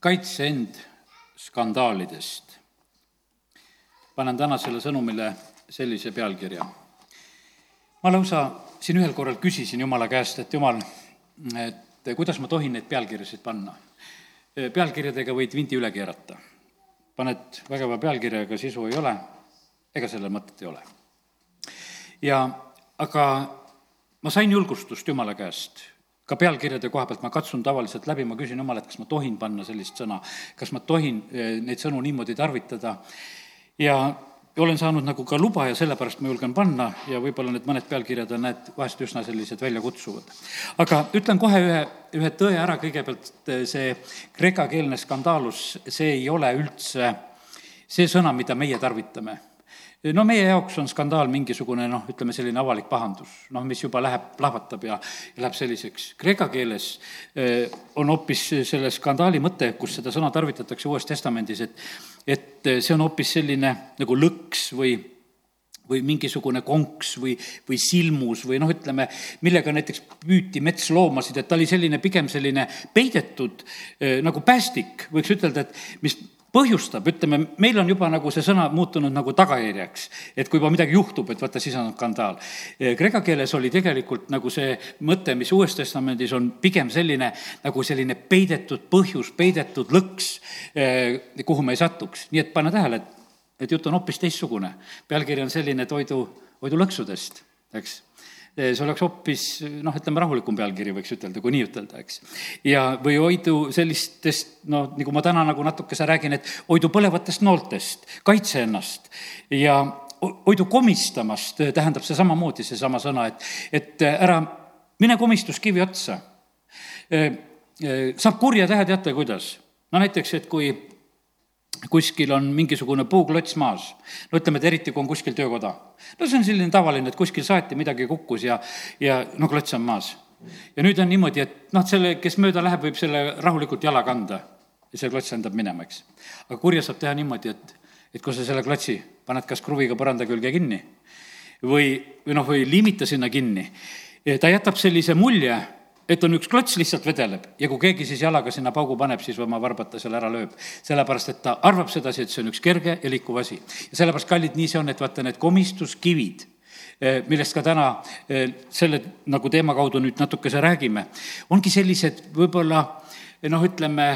kaitse end skandaalidest. panen tänasele sõnumile sellise pealkirja. ma lausa siin ühel korral küsisin Jumala käest, et Jumal, et kuidas ma tohin neid pealkirjasid panna. pealkirjadega võid vindi üle keerata. paned vägeva pealkirja, aga sisu ei ole, ega sellel mõtet ei ole. ja aga ma sain julgustust Jumala käest ka pealkirjade koha pealt ma katsun tavaliselt läbi, ma küsin Jumala, et kas ma tohin panna sellist sõna, kas ma tohin eh, neid sõnu niimoodi tarvitada. Ja olen saanud nagu ka luba ja sellepärast ma julgen panna ja võib-olla need mõned pealkirjad on, näed, vahest üsna sellised väljakutsuvad. aga ütlen kohe ühe, ühe tõe ära, kõigepealt eh, see kreekakeelne skandaalus, see ei ole üldse see sõna, mida meie tarvitame no meie jaoks on skandaal mingisugune noh, ütleme selline avalik pahandus, noh, mis juba läheb, plahvatab ja, ja läheb selliseks. Kreeka keeles eh, on hoopis selle skandaali mõte, kus seda sõna tarvitatakse Uues Testamendis, et, et see on hoopis selline nagu lõks või või mingisugune konks või, või silmus või noh, ütleme, millega näiteks püüti metsloomasid, et ta oli selline pigem selline peidetud eh, nagu päästik, võiks ütelda, et mis põhjustab, ütleme, meil on juba nagu see sõna muutunud nagu tagajärjeks, et kui juba midagi juhtub, et vaata, siis on skandaal. Kreeka keeles oli tegelikult nagu see mõte, mis Uues Testamendis on pigem selline nagu selline peidetud põhjus, peidetud lõks, eh, kuhu me ei satuks. nii et pane tähele, et, et jutt on hoopis teistsugune. pealkiri on selline toidu, toidulõksudest, eks Eh, see oleks hoopis noh, ütleme rahulikum pealkiri, võiks ütelda, kui nii ütelda, eks. ja, või hoidu sellistest, noh, nagu ma täna nagu natukese räägin, et hoidu põlevatest nooltest, kaitse ennast ja hoidu komistamast, tähendab see samamoodi, seesama sõna, et, et ära mine komistuskivi otsa. Eh, eh, saab kurja teha, teate kuidas? no näiteks, et kui kuskil on mingisugune puuklots maas. no ütleme, et eriti, kui on kuskil töökoda. no see on selline tavaline, et kuskil saeti, midagi kukkus ja, ja no klots on maas. ja nüüd on niimoodi, et noh, selle, kes mööda läheb, võib selle rahulikult jala kanda ja see klots lendab minema, eks. aga kurja saab teha niimoodi, et, et kui sa selle klotsi paned kas kruviga põranda külge kinni või, või noh, või liimita sinna kinni, ta jätab sellise mulje et on üks klots lihtsalt vedeleb ja kui keegi siis jalaga sinna paugu paneb, siis oma varbata seal ära lööb. sellepärast, et ta arvab sedasi, et see on üks kerge ja liikuv asi. ja sellepärast, kallid, nii see on, et vaata, need komistuskivid, eh, millest ka täna eh, selle nagu teema kaudu nüüd natukese räägime, ongi sellised võib-olla noh, ütleme,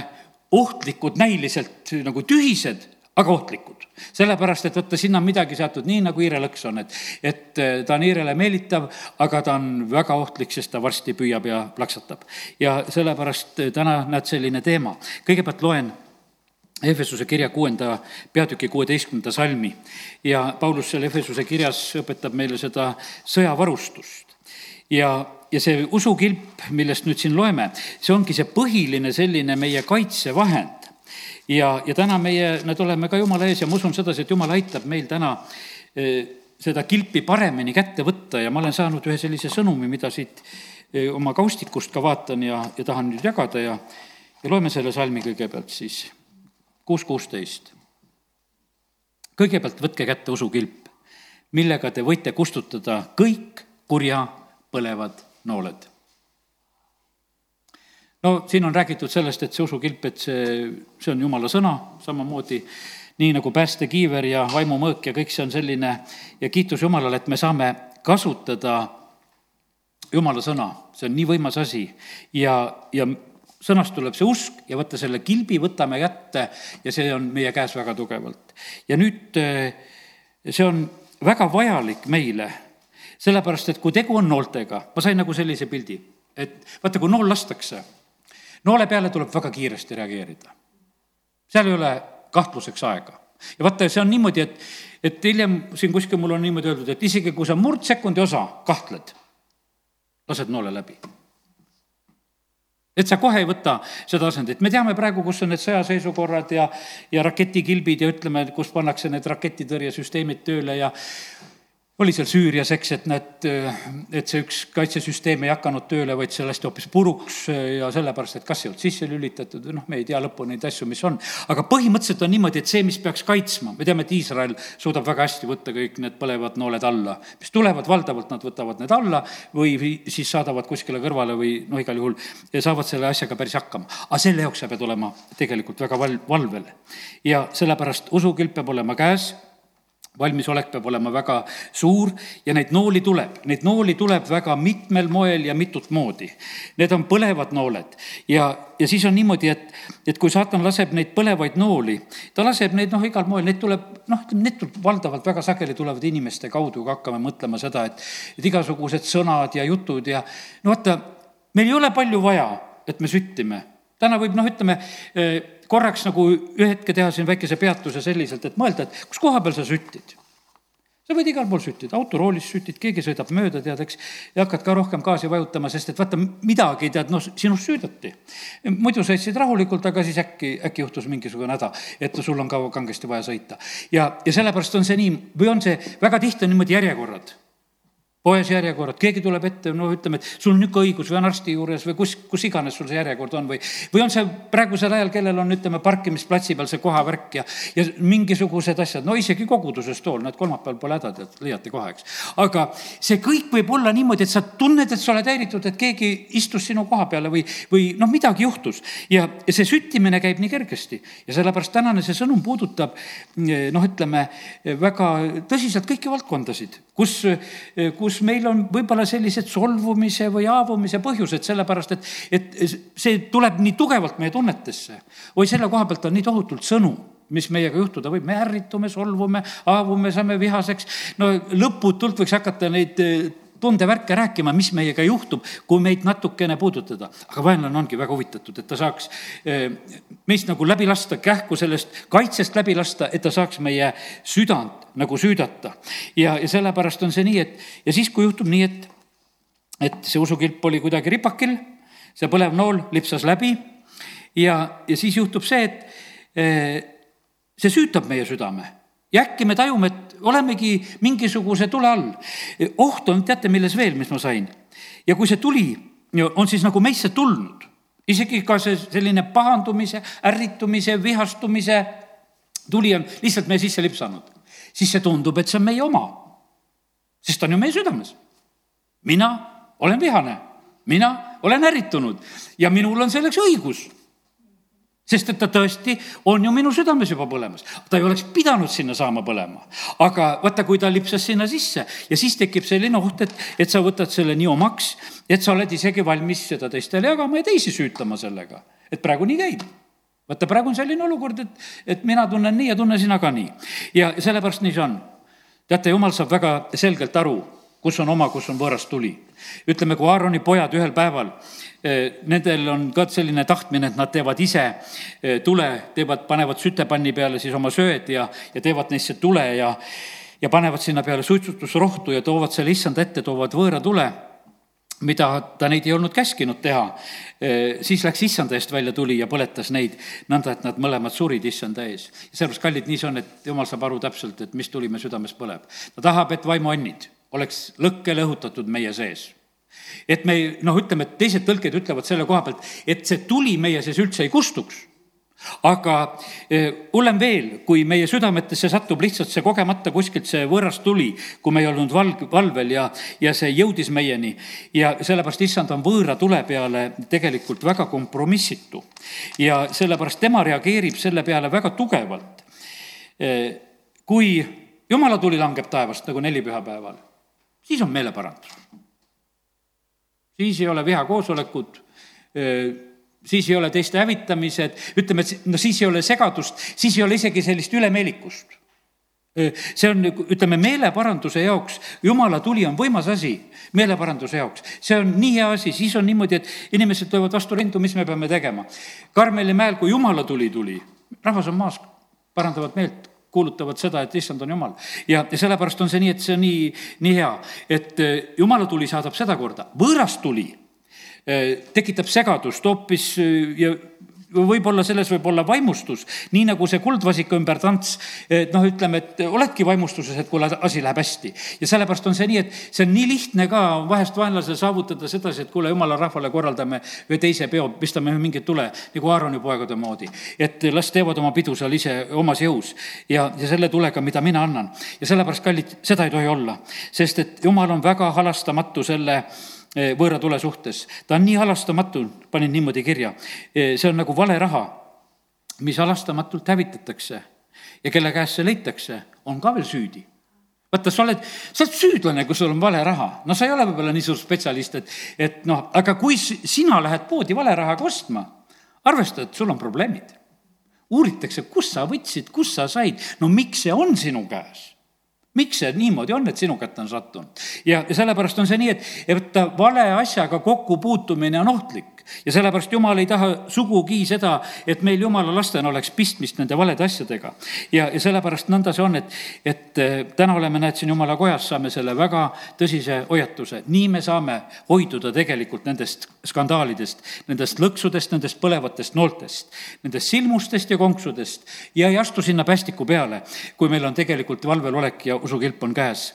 ohtlikud, näiliselt nagu tühised, aga ohtlikud. Sellepärast, et vaata, sinna on midagi seatud nii, nagu hiirelõks on, et, et eh, ta on hiirele meelitav, aga ta on väga ohtlik, sest ta varsti püüab ja plaksatab. ja sellepärast eh, täna näed selline teema. kõigepealt loen Efesuse kirja kuuenda peatüki kuueteistkümnenda salmi ja Paulus seal Efesuse kirjas õpetab meile seda sõjavarustust. ja, ja see usukilp, millest nüüd siin loeme, see ongi see põhiline selline meie kaitsevahend ja, ja täna meie, need oleme ka Jumala ees ja ma usun sedasi, et Jumal aitab meil täna eh, seda kilpi paremini kätte võtta ja ma olen saanud ühe sellise sõnumi, mida siit eh, oma kaustikust ka vaatan ja, ja tahan nüüd jagada ja, ja loeme selle salmi kõigepealt siis, kuus kuusteist. kõigepealt võtke kätte usukilp, millega te võite kustutada kõik kurja põlevad nooled no siin on räägitud sellest, et see usukilp, et see, see on jumala sõna, samamoodi nii nagu päästekiiver ja vaimumõõk ja kõik see on selline. Ja kiitus Jumalale, et me saame kasutada jumala sõna, see on nii võimas asi. Ja, ja sõnast tuleb see usk ja vaata selle kilbi võtame kätte ja see on meie käes väga tugevalt. ja nüüd see on väga vajalik meile, sellepärast et kui tegu on nooltega, ma sain nagu sellise pildi, et vaata, kui nool lastakse noole peale tuleb väga kiiresti reageerida. seal ei ole kahtluseks aega. ja vaata, see on niimoodi, et, et hiljem siin kuskil mul on niimoodi öeldud, et isegi kui sa murdsekundi osa kahtled, lased noole läbi et sa kohe ei võta seda asendit, me teame praegu, kus on need sõjaseisukorrad ja, ja raketikilbid ja ütleme, kus pannakse need raketitõrjesüsteemid tööle ja oli seal Süürias, eks, et näed, et see üks kaitsesüsteem ei hakanud tööle, vaid see lasti hoopis puruks ja sellepärast, et kas ei olnud sisse lülitatud või noh, me ei tea lõpuni neid asju, mis on. aga põhimõtteliselt on niimoodi, et see, mis peaks kaitsma, me teame, et Iisrael suudab väga hästi võtta kõik need põlevad nooled alla, mis tulevad, valdavalt nad võtavad need alla või siis saadavad kuskile kõrvale või noh, igal juhul saavad selle asjaga päris hakkama. aga selle jaoks sa pead olema tegelikult väga val-, valvel. ja sellepärast usukilp peab olema käes valmisolek peab olema väga suur ja neid nooli tuleb, neid nooli tuleb väga mitmel moel ja mitut moodi. Need on põlevad nooled. Ja, ja siis on niimoodi, et, et kui saatan laseb neid põlevaid nooli, ta laseb neid noh, igal moel, neid tuleb noh, ütleme need tuleb valdavalt väga sageli tulevad inimeste kaudu, kui hakkame mõtlema seda, et, et igasugused sõnad ja jutud ja no vaata, meil ei ole palju vaja, et me süttime. Täna võib noh, ütleme korraks nagu ühe hetke teha siin väikese peatuse selliselt, et mõelda, et kus koha peal sa süttid sa võid igal pool süttida, autoroolis sütid, keegi sõidab mööda, tead, eks, ja hakkad ka rohkem gaasi vajutama, sest et vaata, midagi, tead, noh, sinust süüdati. muidu sõitsid rahulikult, aga siis äkki, äkki juhtus mingisugune häda, et sul on ka kangesti vaja sõita. ja, ja sellepärast on see nii, või on see, väga tihti on niimoodi järjekorrad poes järjekorrad, keegi tuleb ette, no ütleme, et sul on niisugune õigus või on arsti juures või kus, kus iganes sul see järjekord on või, või on see praegusel ajal, kellel on, ütleme, parkimisplatsi peal see kohavärk ja, ja mingisugused asjad, no isegi koguduses tool, näed, kolmapäeval pole häda, tead, leiate kohe, eks. aga see kõik võib olla niimoodi, et sa tunned, et sa oled häiritud, et keegi istus sinu koha peale või, või noh, midagi juhtus. ja, ja see süttimine käib nii kergesti ja sellepärast tänane see sõnum puudutab noh, ütleme väga tõsiselt kõiki valdkondasid, kus, kus kus meil on võib-olla sellised solvumise või haavumise põhjused, sellepärast et, et see tuleb nii tugevalt meie tunnetesse. või selle koha pealt on nii tohutult sõnu mis meiega juhtuda võib, me ärritume, solvume, haavume, saame vihaseks, no lõputult võiks hakata neid eh, tundevärke rääkima, mis meiega juhtub, kui meid natukene puudutada. aga vaenlane ongi väga huvitatud, et ta saaks eh, meist nagu läbi lasta, kähku sellest kaitsest läbi lasta, et ta saaks meie südant nagu süüdata. ja, ja sellepärast on see nii, et ja siis, kui juhtub nii, et, et see usukilp oli kuidagi ripakil, see põlev nool lipsas läbi ja, ja siis juhtub see, et eh, see süütab meie südame ja äkki me tajume, et olemegi mingisuguse tule all. oht on, teate, milles veel, mis ma sain? ja kui see tuli on siis nagu meisse tulnud, isegi ka see selline pahandumise, ärritumise, vihastumise tuli on lihtsalt meie sisse lipsanud siis see tundub, et see on meie oma. sest ta on ju meie südames. mina olen vihane, mina olen ärritunud ja minul on selleks õigus sest et ta tõesti on ju minu südames juba põlemas. ta ei oleks pidanud sinna saama põlema. aga vaata, kui ta lipsas sinna sisse ja siis tekib selline oht, et, et sa võtad selle nii omaks, et sa oled isegi valmis seda teistele jagama ja teisi süütama sellega. et praegu nii käib vaata, praegu on selline olukord, et, et mina tunnen nii ja tunne sina ka nii. ja sellepärast nii see on. teate, jumal saab väga selgelt aru, kus on oma, kus on võõras tuli. ütleme, kui Aaroni pojad ühel päeval eh, Nendel on ka selline tahtmine, et nad teevad ise eh, tule, teevad, panevad sütepanni peale siis oma sööd ja, ja teevad neisse tule ja, ja panevad sinna peale suitsutusrohtu ja toovad selle issanda ette, toovad võõra tule mida ta neid ei olnud käskinud teha, siis läks issanda eest välja tuli ja põletas neid nõnda, et nad mõlemad surid issanda ees. ja sellepärast, kallid, nii see on, et jumal saab aru täpselt, et mis tuli me südames põleb. ta tahab, et vaimuannid oleks lõkkele õhutatud meie sees et me noh, ütleme, et teised tõlked ütlevad selle koha pealt, et see tuli meie sees üldse ei kustuks aga eh, hullem veel, kui meie südametesse satub lihtsalt see kogemata kuskilt see võõras tuli, kui me ei olnud valg-, valvel ja, ja see jõudis meieni. ja sellepärast issand on võõra tule peale tegelikult väga kompromissitu. ja sellepärast tema reageerib selle peale väga tugevalt. Eh, kui jumala tuli langeb taevast nagu nelipühapäeval, siis on meeleparandus. siis ei ole vihakoosolekut siis ei ole teiste hävitamised, ütleme, et no siis ei ole segadust, siis ei ole isegi sellist ülemeelikust. see on, ütleme, meeleparanduse jaoks, jumala tuli on võimas asi meeleparanduse jaoks. see on nii hea asi, siis on niimoodi, et inimesed löövad vastu rindu, mis me peame tegema. Karmeli mäel, kui jumala tuli tuli, rahvas on maas, parandavad meelt kuulutavad seda, et issand on jumal. ja, ja sellepärast on see nii, et see on nii, nii hea, et jumala tuli saadab seda korda, võõras tuli Eh, tekitab segadust hoopis eh, ja võib-olla selles võib olla vaimustus, nii nagu see kuldvasika ümber tants, et noh, ütleme, et oledki vaimustuses, et kuule, asi läheb hästi. ja sellepärast on see nii, et see on nii lihtne ka vahest vaenlasel saavutada sedasi, et kuule, jumala rahvale korraldame ühe teise peo, pistame mingi tule, nagu Aaroni poegade moodi. et las teevad oma pidu seal ise omas jõus ja, ja selle tulega, mida mina annan. ja sellepärast, kallid, seda ei tohi olla, sest et jumal on väga halastamatu selle võõra tule suhtes. ta on nii halastamatu, panin niimoodi kirja, eh, see on nagu vale raha, mis halastamatult hävitatakse ja kelle käest see leitakse, on ka veel süüdi vaata, sa oled, sa oled süüdlane, kui sul on vale raha. no sa ei ole võib-olla nii suur spetsialist, et, et noh, aga kui sina lähed poodi vale rahaga ostma, arvesta, et sul on probleemid. uuritakse, kust sa võtsid, kust sa said, no miks see on sinu käes miks see niimoodi on, et sinu kätte on sattunud? ja sellepärast on see nii, et, et vale asjaga kokkupuutumine on ohtlik ja sellepärast Jumal ei taha sugugi seda, et meil Jumala lastena oleks pistmist nende valede asjadega. ja, ja sellepärast nõnda see on, et, et eh, täna oleme, näed, siin Jumala kojas saame selle väga tõsise hoiatuse. nii me saame hoiduda tegelikult nendest skandaalidest, nendest lõksudest, nendest põlevatest nooltest, nendest silmustest ja konksudest ja ei astu sinna päästiku peale, kui meil on tegelikult valvel olek ja usukilp on käes.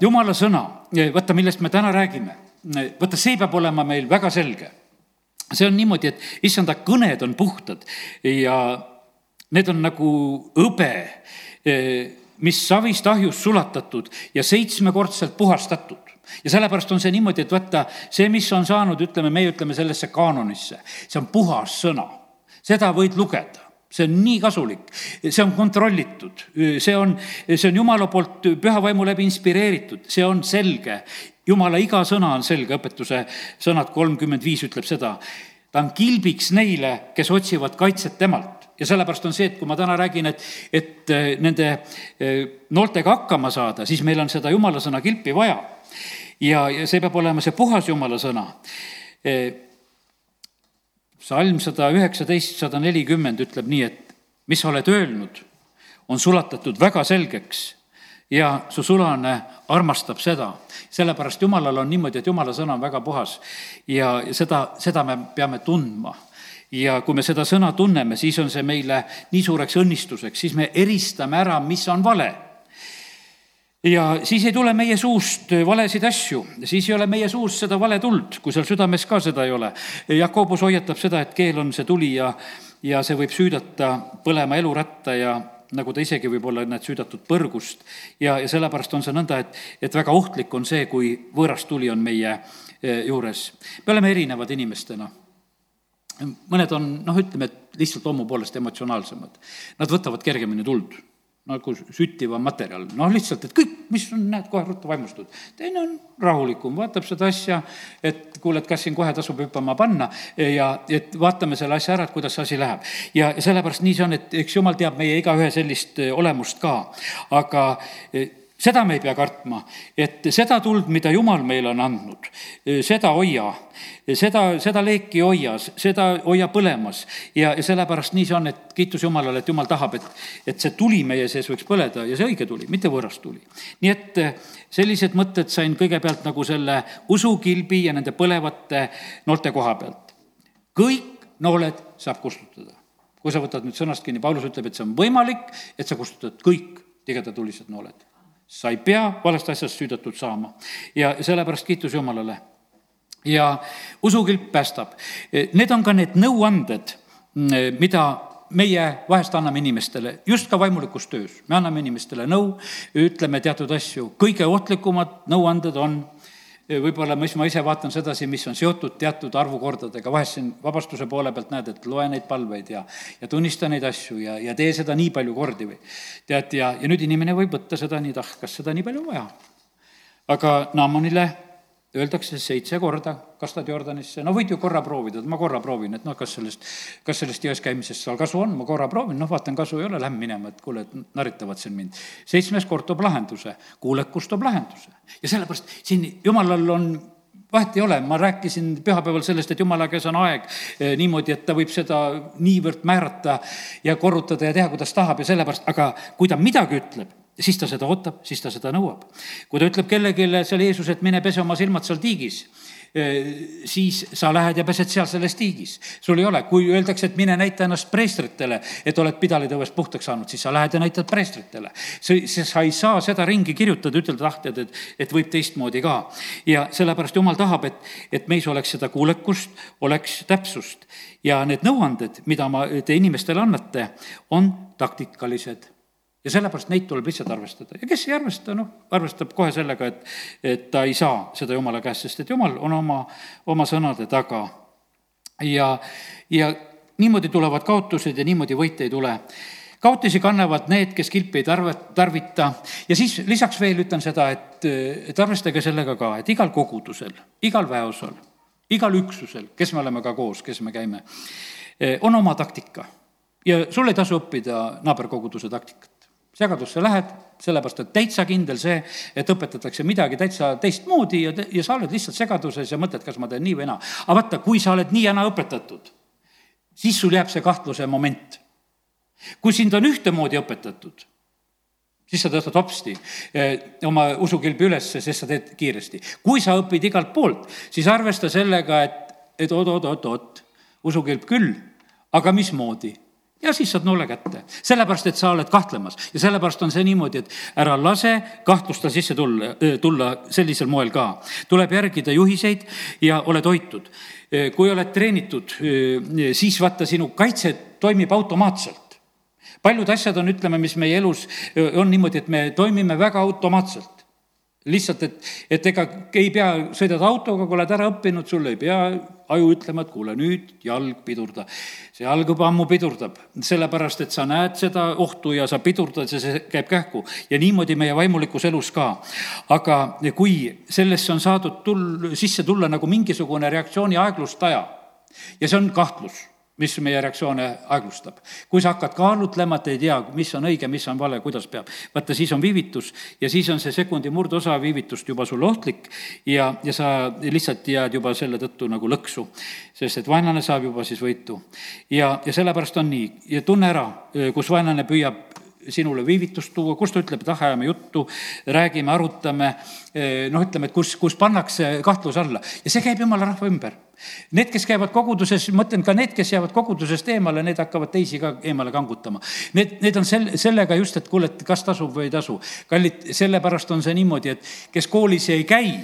jumala sõna, vaata, millest me täna räägime, vaata, see peab olema meil väga selge. See on niimoodi, et issanda kõned on puhtad ja need on nagu hõbe, mis savist ahjus sulatatud ja seitsmekordselt puhastatud. Ja sellepärast on see niimoodi, et vaata, see, mis on saanud, ütleme, meie ütleme sellesse kaanonisse, see on puhas sõna. seda võid lugeda see on nii kasulik, see on kontrollitud, see on, see on jumala poolt püha vaimu läbi inspireeritud, see on selge. jumala iga sõna on selge, õpetuse sõnad kolmkümmend viis ütleb seda. ta on kilbiks neile, kes otsivad kaitset temalt ja sellepärast on see, et kui ma täna räägin, et, et äh, nende äh, noortega hakkama saada, siis meil on seda jumala sõna kilpi vaja. ja, ja see peab olema see puhas jumala sõna äh, salm sada üheksateist, sada nelikümmend ütleb nii, et mis sa oled öelnud, on sulatatud väga selgeks ja su sulane armastab seda. sellepärast Jumalal on niimoodi, et Jumala sõna on väga puhas ja seda, seda me peame tundma. Ja kui me seda sõna tunneme, siis on see meile nii suureks õnnistuseks, siis me eristame ära, mis on vale ja siis ei tule meie suust valesid asju, siis ei ole meie suust seda vale tuld, kui seal südames ka seda ei ole. Jakobus hoiatab seda, et keel on see tuli ja, ja see võib süüdata põlema eluratta ja nagu ta isegi võib olla, näed, süüdatud põrgust. ja, ja sellepärast on see nõnda, et, et väga ohtlik on see, kui võõras tuli on meie eh, juures. me oleme erinevad inimestena mõned on, noh, ütleme, et lihtsalt loomu poolest emotsionaalsemad. Nad võtavad kergemini tuld nagu süttivam materjal, noh lihtsalt, et kõik, mis on, näed, kohe ruttu vaimustud. teine on rahulikum, vaatab seda asja, et kuule, et kas siin kohe tasub hüppama panna ja et vaatame selle asja ära, et kuidas see asi läheb. ja, ja sellepärast nii see on, et eks jumal teab meie igaühe sellist eh, olemust ka, aga eh, seda me ei pea kartma, et seda tuld, mida Jumal meile on andnud, seda hoia, seda, seda leeki hoia, seda hoia põlemas. ja, ja sellepärast nii see on, et kiitus Jumalale, et Jumal tahab, et, et see tuli meie sees võiks põleda ja see õige tuli, mitte võõras tuli. nii et eh, sellised mõtted sain kõigepealt nagu selle usukilbi ja nende põlevate noolte koha pealt. kõik nooled saab kustutada. kui sa võtad nüüd sõnast kinni, Paulus ütleb, et see on võimalik, et sa kustutad kõik tigedatulised nooled sa ei pea valest asjast süüdatud saama ja sellepärast kiitus Jumalale. ja usukilp päästab. Need on ka need nõuanded, mida meie vahest anname inimestele, just ka vaimulikus töös. me anname inimestele nõu, ütleme teatud asju, kõige ohtlikumad nõuanded on võib-olla, mis ma ise vaatan sedasi, mis on seotud teatud arvukordadega, vahest siin vabastuse poole pealt näed, et loe neid palveid ja, ja tunnista neid asju ja, ja tee seda nii palju kordi või tead, ja, ja nüüd inimene võib võtta seda nii, et ah, kas seda nii palju vaja. aga Naamanile öeldakse seitse korda, kastad Jordanisse, no võid ju korra proovida, et ma korra proovin, et noh, kas sellest, kas sellest jões käimisest seal kasu on, ma korra proovin, noh, vaatan, kasu ei ole, lähen minema, et kuule, et narritavad siin mind. seitsmes kord toob lahenduse, kuulekus toob lahenduse. Ja sellepärast siin jumalal on vahet ei ole, ma rääkisin pühapäeval sellest, et jumala käes on aeg eh, niimoodi, et ta võib seda niivõrd määrata ja korrutada ja teha, kuidas tahab ja sellepärast, aga kui ta midagi ütleb, siis ta seda ootab, siis ta seda nõuab. kui ta ütleb kellelegi seal Jeesus, et mine pese oma silmad seal tiigis, siis sa lähed ja pesed seal selles tiigis. sul ei ole, kui öeldakse, et mine näita ennast preestritele, et oled pidalitõvest puhtaks saanud, siis sa lähed ja näitad preestritele. sa, sa ei saa seda ringi kirjutada, ütelda, ah, tead, et, et võib teistmoodi ka. ja sellepärast jumal tahab, et, et meis oleks seda kuulekust, oleks täpsust. ja need nõuanded, mida ma, te inimestele annate, on taktikalised ja sellepärast neid tuleb lihtsalt arvestada ja kes ei arvesta, noh, arvestab kohe sellega, et, et ta ei saa seda jumala käest, sest et jumal on oma, oma sõnade taga. ja, ja niimoodi tulevad kaotused ja niimoodi võite ei tule. kaotusi kannavad need, kes kilpi ei tarve, tarvita ja siis lisaks veel ütlen seda, et, et arvestage sellega ka, et igal kogudusel, igal väeosal, igal üksusel, kes me oleme ka koos, kes me käime, on oma taktika ja sul ei tasu õppida naaberkoguduse taktikat segadusse lähed, sellepärast et täitsa kindel see, et õpetatakse midagi täitsa teistmoodi ja, ja sa oled lihtsalt segaduses ja mõtled, kas ma teen nii või naa. aga vaata, kui sa oled nii ja naa õpetatud, siis sul jääb see kahtluse moment. kui sind on ühtemoodi õpetatud, siis sa tõstad hopsti eh, oma usukilbi üles, sest sa teed kiiresti. kui sa õpid igalt poolt, siis arvesta sellega, et, et oot-oot-oot-oot, usukilp küll, aga mismoodi ja siis saad noole kätte, sellepärast et sa oled kahtlemas ja sellepärast on see niimoodi, et ära lase kahtlusta sisse tulla, tulla sellisel moel ka. tuleb järgida juhiseid ja oled hoitud. kui oled treenitud, siis vaata, sinu kaitse toimib automaatselt. paljud asjad on, ütleme, mis meie elus on niimoodi, et me toimime väga automaatselt lihtsalt, et, et ega ei pea, sõidad autoga, kui oled ära õppinud, sul ei pea aju ütlema, et kuule, nüüd jalg pidurda. see jalg juba ammu pidurdab, sellepärast et sa näed seda ohtu ja sa pidurdad ja see käib kähku. ja niimoodi meie vaimulikus elus ka. aga kui sellesse on saadud tul-, sisse tulla nagu mingisugune reaktsiooni aeglustaja ja see on kahtlus mis meie reaktsioone aeglustab. kui sa hakkad kaalutlema, et ei tea, mis on õige, mis on vale, kuidas peab, vaata, siis on viivitus ja siis on see sekundi murdosa viivitust juba sulle ohtlik ja, ja sa lihtsalt jääd juba selle tõttu nagu lõksu. sest et vaenlane saab juba siis võitu. ja, ja sellepärast on nii ja tunne ära, kus vaenlane püüab sinule viivitust tuua, kus ta ütleb, et ah, ajame juttu, räägime, arutame, noh, ütleme, et kus, kus pannakse kahtluse alla ja see käib jumala rahva ümber. Need, kes käivad koguduses, mõtlen ka need, kes jäävad kogudusest eemale, need hakkavad teisi ka eemale kangutama. Need, need on sel-, sellega just, et kuule, et kas tasub või ei tasu. kallid, sellepärast on see niimoodi, et kes koolis ei käi,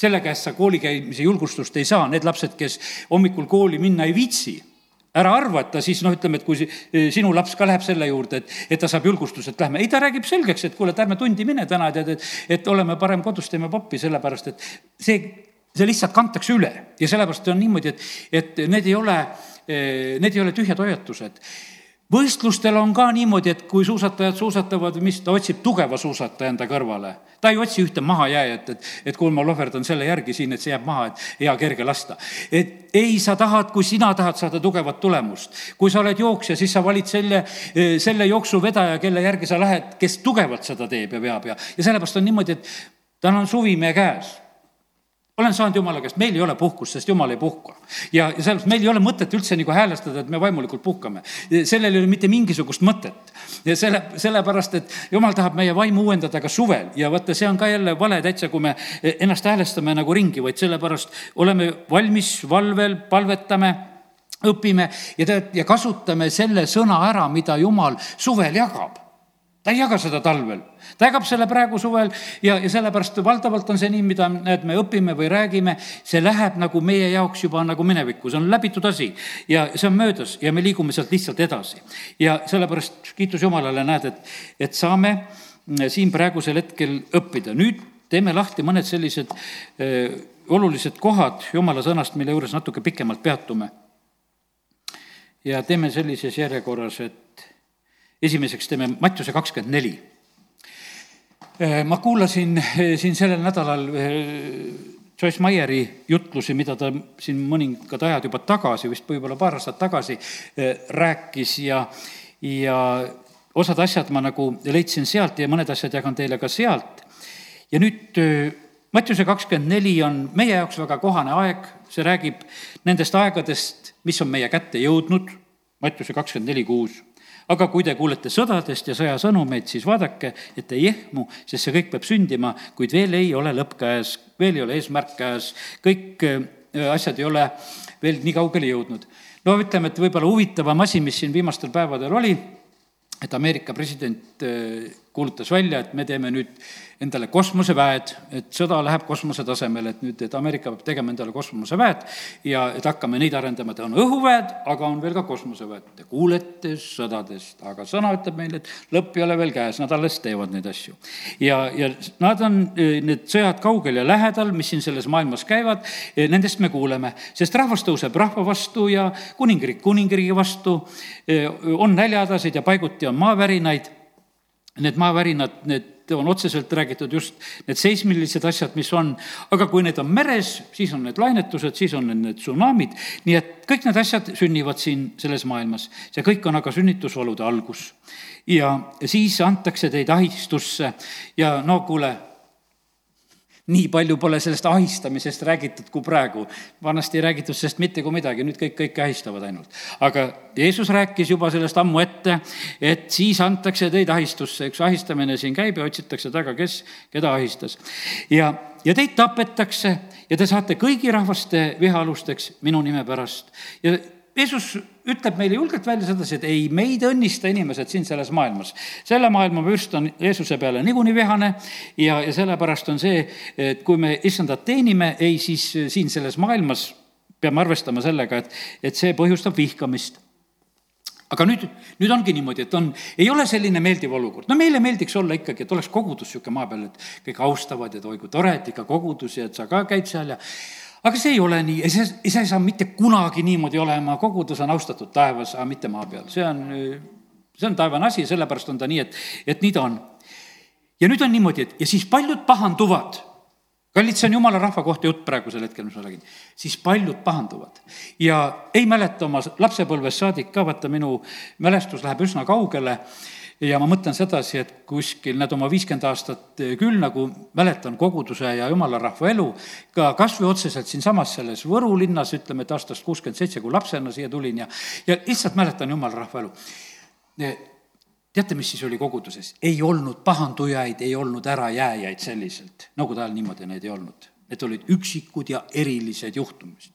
selle käest sa kooli käimise julgustust ei saa, need lapsed, kes hommikul kooli minna ei viitsi ära arva, et ta siis noh, ütleme, et kui sinu laps ka läheb selle juurde, et, et ta saab julgustust, et lähme. ei, ta räägib selgeks, et kuule, et ärme tundi mine täna, tead, et, et oleme parem kodus, teeme poppi, sellepärast et see, see lihtsalt kantakse üle ja sellepärast on niimoodi, et, et need ei ole, need ei ole tühjad hoiatused võistlustel on ka niimoodi, et kui suusatajad suusatavad, mis, ta otsib tugeva suusataja enda kõrvale. ta ei otsi ühte mahajääjat, et, et kuule, ma lohverdan selle järgi siin, et see jääb maha, et hea kerge lasta. et ei, sa tahad, kui sina tahad saada tugevat tulemust, kui sa oled jooksja, siis sa valid selle, selle jooksuvedaja, kelle järgi sa lähed, kes tugevalt seda teeb ja veab ja, ja sellepärast on niimoodi, et tal on suvi meie käes olen saanud jumala käest, meil ei ole puhkust, sest jumal ei puhka. ja, ja sellepärast meil ei ole mõtet üldse nagu häälestada, et me vaimulikult puhkame. sellel ei ole mitte mingisugust mõtet. ja selle, sellepärast, et jumal tahab meie vaimu uuendada ka suvel ja vaata, see on ka jälle vale täitsa, kui me ennast häälestame nagu ringi, vaid sellepärast oleme valmis valvel, palvetame õpime ja tead, ja kasutame selle sõna ära, mida Jumal suvel jagab ta ei jaga seda talvel, ta jagab selle praegu suvel ja, ja sellepärast valdavalt on see nii, mida näed, me õpime või räägime, see läheb nagu meie jaoks juba nagu minevikku, see on läbitud asi ja see on möödas ja me liigume sealt lihtsalt edasi. ja sellepärast kiitus Jumalale, näed, et, et saame siin praegusel hetkel õppida. nüüd teeme lahti mõned sellised äh, olulised kohad Jumala sõnast, mille juures natuke pikemalt peatume. ja teeme sellises järjekorras, et esimeseks teeme Mattiuse kakskümmend neli. Äh, ma kuulasin äh, siin sellel nädalal äh, Joyce Meyeri jutlusi, mida ta siin mõningad ajad juba tagasi, vist võib-olla paar aastat tagasi, rääkis ja, ja osad asjad ma nagu leidsin sealt ja mõned asjad jagan teile ka sealt. ja nüüd Mattiuse kakskümmend neli on meie jaoks väga kohane aeg, see räägib nendest aegadest, mis on meie kätte jõudnud Mattiuse kakskümmend neli kuus aga kui te kuulete sõdadest ja sõjasõnumeid, siis vaadake, et ei ehmu, sest see kõik peab sündima, kuid veel ei ole lõpp käes, veel ei ole eesmärk käes, kõik äh, asjad ei ole veel nii kaugele jõudnud. no ütleme, et võib-olla huvitavam asi, mis siin viimastel päevadel oli, et Ameerika president äh, kuulutas välja, et me teeme nüüd endale kosmoseväed, et sõda läheb kosmose tasemele, et nüüd, et Ameerika peab tegema endale kosmoseväed ja et hakkame neid arendama, et on õhuväed, aga on veel ka kosmoseväed. Te kuulete sõdadest, aga sõna ütleb meile, et lõpp ei ole veel käes, nad alles teevad neid asju. ja, ja nad on, need sõjad kaugel ja lähedal, mis siin selles maailmas käivad, nendest me kuuleme, sest rahvas tõuseb rahva vastu ja kuningriik kuningriigi vastu, on näljahädasid ja paiguti on maavärinaid need maavärinad, need on otseselt räägitud just need seismilised asjad, mis on, aga kui need on meres, siis on need lainetused, siis on need, need tsunamid, nii et kõik need asjad sünnivad siin selles maailmas. see kõik on aga sünnitusolude algus. ja siis antakse teid ahistusse ja no kuule nii palju pole sellest ahistamisest räägitud kui praegu. vanasti ei räägitud sellest mitte kui midagi, nüüd kõik kõike ahistavad ainult. aga Jeesus rääkis juba sellest ammu ette, et siis antakse teid ahistusse, üks ahistamine siin käib ja otsitakse taga, kes keda ahistas. ja, ja teid tapetakse ja te saate kõigi rahvaste vihaalusteks minu nime pärast. ja Jeesus ütleb meile julgelt välja sedasi, et ei, meid õnnista inimesed siin selles maailmas. selle maailma vürst on Jeesuse peale niikuinii vihane ja, ja sellepärast on see, et kui me issandat teenime, ei siis siin selles maailmas peame arvestama sellega, et, et see põhjustab vihkamist aga nüüd, nüüd ongi niimoodi, et on, ei ole selline meeldiv olukord. no meile meeldiks olla ikkagi, et oleks kogudus niisugune maa peal, et kõik austavad ja oi kui tore, et ikka kogudus ja et sa ka käid seal ja aga see ei ole nii, see, see ei saa mitte kunagi niimoodi olema, kogudus on austatud taevas, aga mitte maa peal, see on, see on taevane asi, sellepärast on ta nii, et, et nii ta on. ja nüüd on niimoodi, et ja siis paljud pahanduvad. Kallid, see on jumala rahva kohta jutt praegusel hetkel, mis ma räägin, siis paljud pahanduvad. Ja ei mäleta oma lapsepõlvest saadik ka, vaata minu mälestus läheb üsna kaugele ja ma mõtlen sedasi, et kuskil nad oma viiskümmend aastat küll nagu mäletan koguduse ja jumala rahva elu, ka kas või otseselt siinsamas selles Võru linnas, ütleme, et aastast kuuskümmend seitse, kui lapsena siia tulin ja, ja lihtsalt mäletan jumala rahva elu. teate, mis siis oli koguduses? ei olnud pahandujaid, ei olnud ärajääjaid selliselt, nõukogude ajal niimoodi neid ei olnud. Need olid üksikud ja erilised juhtumid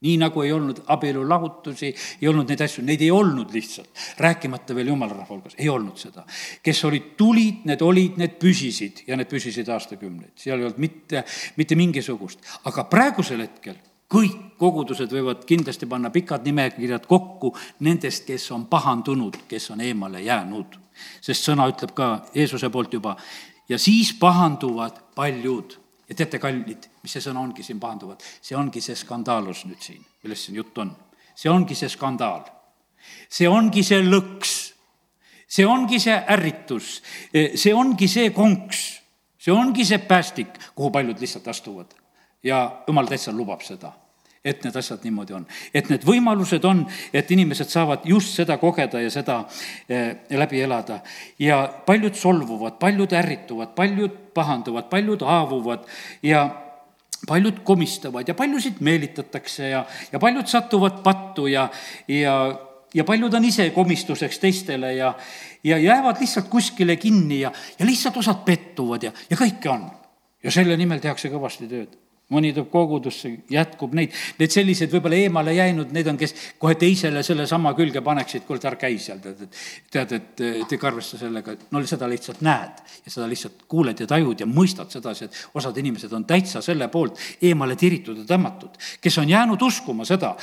nii nagu ei olnud abielulahutusi, ei olnud neid asju, neid ei olnud lihtsalt. rääkimata veel jumala rahva hulgas, ei olnud seda. kes olid, tulid, need olid, need püsisid ja need püsisid aastakümneid, seal ei olnud mitte, mitte mingisugust. aga praegusel hetkel kõik kogudused võivad kindlasti panna pikad nimekirjad kokku nendest, kes on pahandunud, kes on eemale jäänud. sest sõna ütleb ka Jeesuse poolt juba, ja siis pahanduvad paljud ja teate, kallid, mis see sõna ongi siin pahanduvad? see ongi see skandaalus nüüd siin, millest siin jutt on. see ongi see skandaal. see ongi see lõks. see ongi see ärritus. see ongi see konks. see ongi see päästik, kuhu paljud lihtsalt astuvad. ja jumal täitsa lubab seda et need asjad niimoodi on. et need võimalused on, et inimesed saavad just seda kogeda ja seda eh, läbi elada. ja paljud solvuvad, paljud ärrituvad, paljud pahanduvad, paljud haavuvad ja paljud komistavad ja paljusid meelitatakse ja, ja paljud satuvad pattu ja, ja, ja paljud on ise komistuseks teistele ja, ja jäävad lihtsalt kuskile kinni ja, ja lihtsalt osad pettuvad ja, ja kõike on. ja selle nimel tehakse kõvasti tööd mõni tuleb kogudusse, jätkub neid, need sellised võib-olla eemale jäänud, need on, kes kohe teisele sellesama külge paneksid, kuule, ära käi seal, tead, et tead, et tege arvesta sellega, et no seda lihtsalt näed ja seda lihtsalt kuuled ja tajud ja mõistad sedasi, et osad inimesed on täitsa selle poolt eemale tiritud ja tõmmatud, kes on jäänud uskuma seda,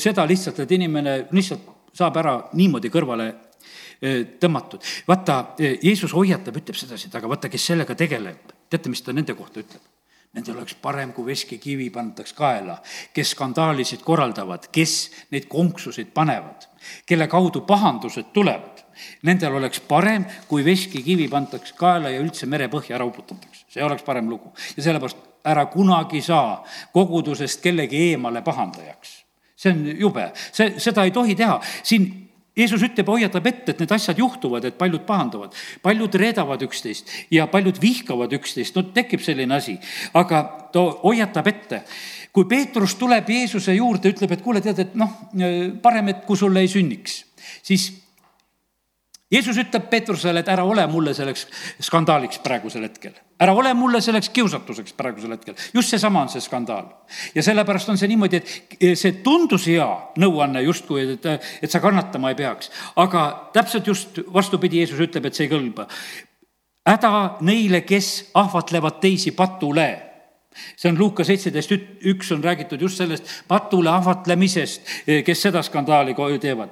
seda lihtsalt, et inimene lihtsalt saab ära niimoodi kõrvale eh, tõmmatud. vaata, Jeesus hoiatab, ütleb sedasi, et aga vaata, kes sellega tegeleb, teate, mis ta nende kohta ütleb? Nendel oleks parem, kui veskikivi pandaks kaela, kes skandaalisid korraldavad, kes neid konksusid panevad, kelle kaudu pahandused tulevad. Nendel oleks parem, kui veskikivi pandaks kaela ja üldse merepõhja ära uputatakse. see oleks parem lugu. ja sellepärast ära kunagi saa kogudusest kellegi eemale pahandajaks. see on jube, see, seda ei tohi teha. siin Jeesus ütleb, hoiatab ette, et need asjad juhtuvad, et paljud pahanduvad, paljud reedavad üksteist ja paljud vihkavad üksteist, no tekib selline asi. aga ta hoiatab ette, kui Peetrus tuleb Jeesuse juurde, ütleb, et kuule, tead, et noh, parem, et kui sulle ei sünniks, siis Jeesus ütleb Peetrusele, et ära ole mulle selleks skandaaliks praegusel hetkel. ära ole mulle selleks kiusatuseks praegusel hetkel. just seesama on see skandaal. ja sellepärast on see niimoodi, et see tundus hea nõuanne justkui, et, et sa kannatama ei peaks. aga täpselt just vastupidi, Jeesus ütleb, et see ei kõlba. häda neile, kes ahvatlevad teisi patule see on Luuka seitseteist üks on räägitud just sellest patule ahvatlemisest, kes seda skandaali teevad.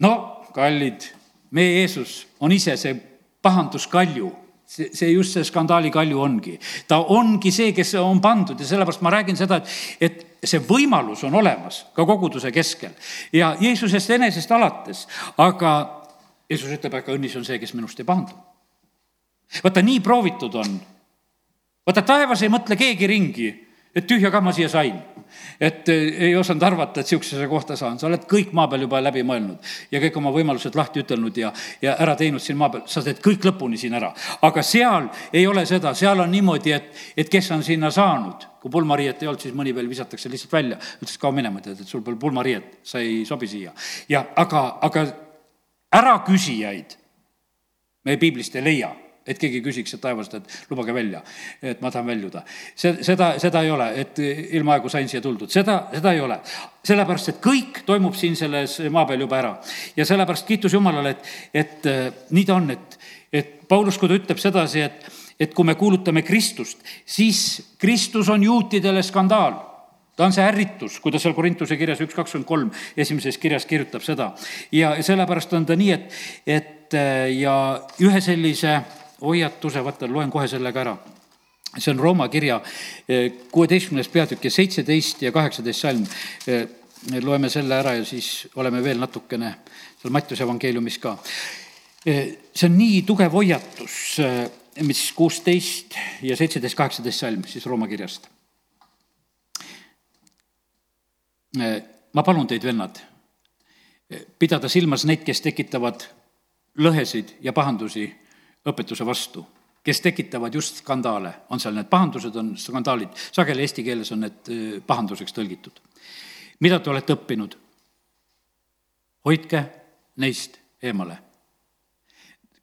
no kallid meie Jeesus on ise see pahanduskalju see, see just see skandaali kalju ongi. ta ongi see, kes on pandud ja sellepärast ma räägin seda, et, et see võimalus on olemas ka koguduse keskel ja Jeesusest enesest alates, aga Jeesus ütleb, aga õnnis on see, kes minust ei pahandu. vaata, nii proovitud on. vaata, taevas ei mõtle keegi ringi, et tühja kama siia sain et eh, ei osanud arvata, et sihukesesse kohta saan, sa oled kõik maa peal juba läbi mõelnud ja kõik oma võimalused lahti ütelnud ja, ja ära teinud siin maa peal, sa teed kõik lõpuni siin ära. aga seal ei ole seda, seal on niimoodi, et, et kes on sinna saanud, kui pulmariiet ei olnud, siis mõni veel visatakse lihtsalt välja, ütles kao minema, tead, et sul pole pulmariiet, sa ei sobi siia. ja aga, aga äraküsijaid me piiblist ei leia et keegi küsiks sealt taevast, et lubage välja, et ma tahan väljuda. see, seda, seda ei ole, et ilmaaegu sain siia tuldud, seda, seda ei ole. sellepärast, et kõik toimub siin selles maa peal juba ära. ja sellepärast kiitus Jumalale, et, et äh, nii ta on, et, et Paulus, kui ta ütleb sedasi, et, et kui me kuulutame Kristust, siis Kristus on juutidele skandaal ta on see ärritus, kui ta seal Korintuse kirjas üks kakskümmend kolm esimeses kirjas kirjutab seda. ja sellepärast on ta nii, et, et äh, ja ühe sellise hoiatuse, vaata, loen kohe selle ka ära. see on Rooma kirja eh, kuueteistkümnes peatükk ja seitseteist ja kaheksateist salm. Eh, loeme selle ära ja siis oleme veel natukene seal Mattiuse evangeeliumis ka. Eh, see on nii tugev hoiatus, mis kuusteist ja seitseteist, kaheksateist salm siis Rooma kirjast. ma palun teid, vennad, pidada silmas neid, kes tekitavad lõhesid ja pahandusi õpetuse vastu, kes tekitavad just skandaale, on seal need pahandused, on skandaalid, sageli eesti keeles on need äh, pahanduseks tõlgitud. mida te olete õppinud? hoidke neist eemale.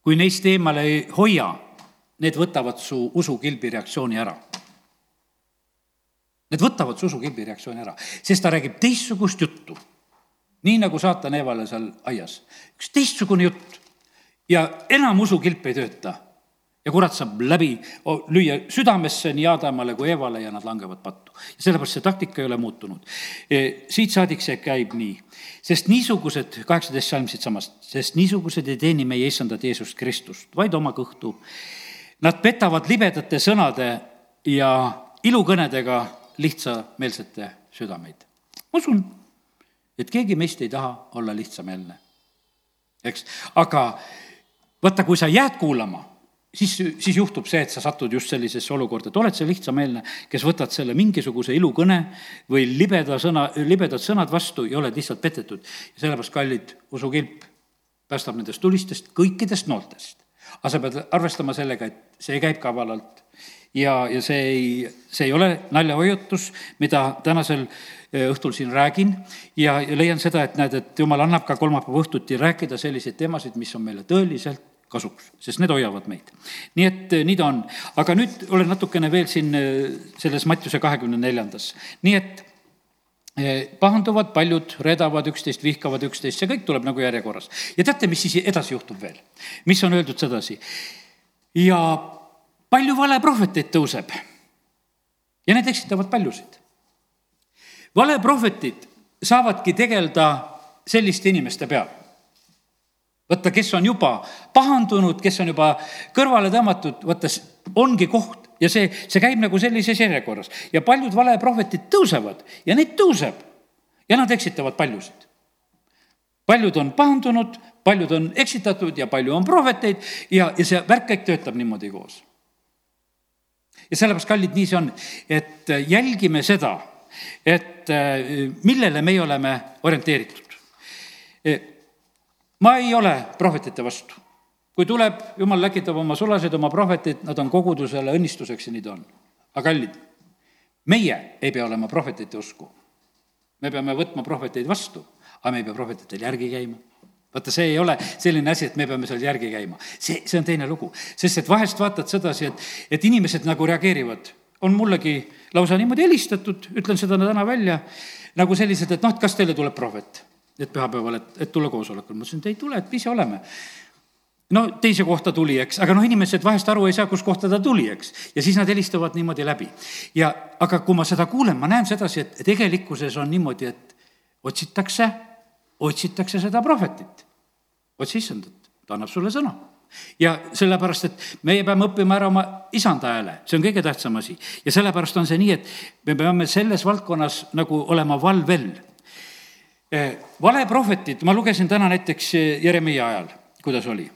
kui neist eemale ei hoia, need võtavad su usukilbi reaktsiooni ära. Need võtavad su usukilbi reaktsiooni ära, sest ta räägib teistsugust juttu. nii nagu saatan Eevale seal aias, üks teistsugune jutt ja enam usukilp ei tööta. ja kurat saab läbi lüüa südamesse nii Aadamale kui Evale ja nad langevad pattu. sellepärast see taktika ei ole muutunud. E, siit saadik see käib nii, sest niisugused, kaheksateist salm siitsamast, sest niisugused ei teeni meie issandat Jeesust Kristust, vaid oma kõhtu. Nad petavad libedate sõnade ja ilukõnedega lihtsameelsete südameid. ma usun, et keegi meist ei taha olla lihtsameelne, eks, aga vaata, kui sa jääd kuulama, siis, siis juhtub see, et sa satud just sellisesse olukorda, et oled sa lihtsameelne, kes võtad selle mingisuguse ilukõne või libeda sõna, libedad sõnad vastu ja oled lihtsalt petetud. ja sellepärast, kallid, usukilp päästab nendest tulistest kõikidest nooltest. aga sa pead arvestama sellega, et see käib kavalalt ja, ja see ei, see ei ole naljahoiatus, mida tänasel eh, õhtul siin räägin ja, ja leian seda, et näed, et jumal annab ka kolmapäeva õhtuti rääkida selliseid teemasid, mis on meile tõeliselt kasuks, sest need hoiavad meid. nii et eh, nii ta on, aga nüüd olen natukene veel siin eh, selles Mattiuse kahekümne neljandas, nii et eh, pahanduvad paljud, redavad üksteist, vihkavad üksteist, see kõik tuleb nagu järjekorras. ja teate, mis siis edasi juhtub veel? mis on öeldud sedasi? ja palju valeprohveteid tõuseb ja need eksitavad paljusid. valeprohvetid saavadki tegeleda selliste inimeste peal vaata, kes on juba pahandunud, kes on juba kõrvale tõmmatud, vaata, ongi koht ja see, see käib nagu sellises järjekorras ja paljud valeprohvetid tõusevad ja neid tõuseb ja nad eksitavad paljusid. paljud on pahandunud, paljud on eksitatud ja palju on prohveteid ja, ja see värk kõik töötab niimoodi koos. ja sellepärast, kallid, nii see on, et jälgime seda, et millele meie oleme orienteeritud ma ei ole prohvetite vastu. kui tuleb, jumal läkitab oma sulased, oma prohvetid, nad on kogudusele õnnistuseks ja nii ta on. aga kallid, meie ei pea olema prohvetite usku. me peame võtma prohveteid vastu, aga me ei pea prohvetitel järgi käima vaata, see ei ole selline asi, et me peame seal järgi käima. see, see on teine lugu, sest et vahest vaatad sedasi, et, et inimesed nagu reageerivad. on mullegi lausa niimoodi helistatud, ütlen seda täna välja, nagu sellised, et noh, et kas teile tuleb prohvet, et pühapäeval, et, et tulla koosolekule. ma ütlesin, et ei tule, et ise oleme no teise kohta tuli, eks, aga noh, inimesed vahest aru ei saa, kus kohta ta tuli, eks. ja siis nad helistavad niimoodi läbi. ja, aga kui ma seda kuulen, ma näen sedasi, et tegelikkuses on niimoodi, et otsitakse, otsitakse seda prohvetit. otsi issandat, ta annab sulle sõna ja sellepärast, et meie peame õppima ära oma isanda hääle, see on kõige tähtsam asi. ja sellepärast on see nii, et me peame selles valdkonnas nagu olema valvel. Eh, valeprohvetid, ma lugesin täna näiteks Jeremiia ajal, kuidas oli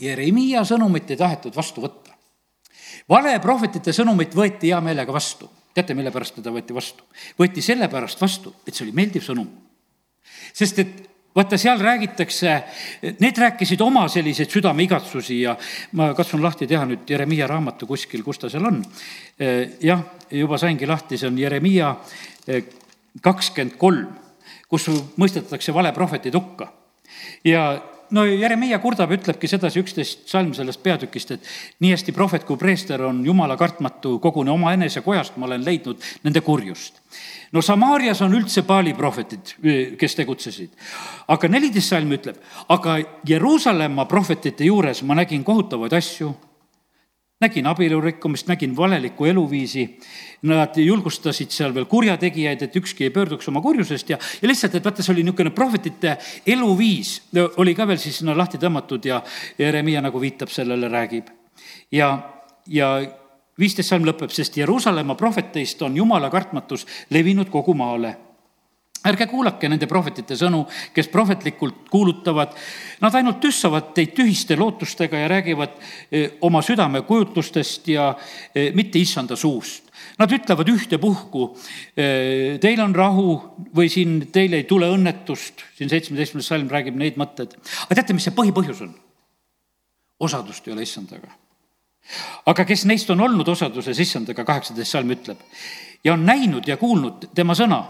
Jeremiia sõnumit ei tahetud vastu võtta. valeprohvetite sõnumit võeti hea meelega vastu. teate, mille pärast teda võeti vastu? võeti sellepärast vastu, et see oli meeldiv sõnum. sest et vaata, seal räägitakse, need rääkisid oma selliseid südameigatsusi ja ma katsun lahti teha nüüd Jeremiia raamatu kuskil, kus ta seal on. jah, juba saingi lahti, see on Jeremiia eh, kakskümmend kolm, kus mõistetakse valeprohvetid hukka. ja no Jeremiia kurdab, ütlebki sedasi, üksteist salm sellest peatükist, et nii hästi prohvet kui preester on jumala kartmatu, kogune omaenese kojast ma olen leidnud nende kurjust. no Samaarias on üldse Paali prohvetid, kes tegutsesid. aga neliteist salm ütleb, aga Jeruusalemma prohvetite juures ma nägin kohutavaid asju nägin abielu rikkumist, nägin valelikku eluviisi. Nad julgustasid seal veel kurjategijaid, et ükski ei pöörduks oma kurjusest ja, ja lihtsalt, et vaata, see oli niisugune prohvetite eluviis oli ka veel siis sinna lahti tõmmatud ja Jeremiah nagu viitab sellele, räägib. ja, ja viisteist salm lõpeb, sest Jeruusalemma prohveteist on jumala kartmatus levinud kogu maale ärge kuulake nende prohvetite sõnu, kes prohvetlikult kuulutavad, nad ainult tüssavad teid tühiste lootustega ja räägivad eh, oma südame kujutlustest ja eh, mitte issanda suust. Nad ütlevad ühtepuhku, eh, teil on rahu või siin teil ei tule õnnetust, siin seitsmeteistkümnes salm räägib neid mõtteid. aga teate, mis see põhipõhjus on? osadust ei ole issandaga. aga kes neist on olnud osaduses issandaga, kaheksateist salm ütleb, ja on näinud ja kuulnud tema sõna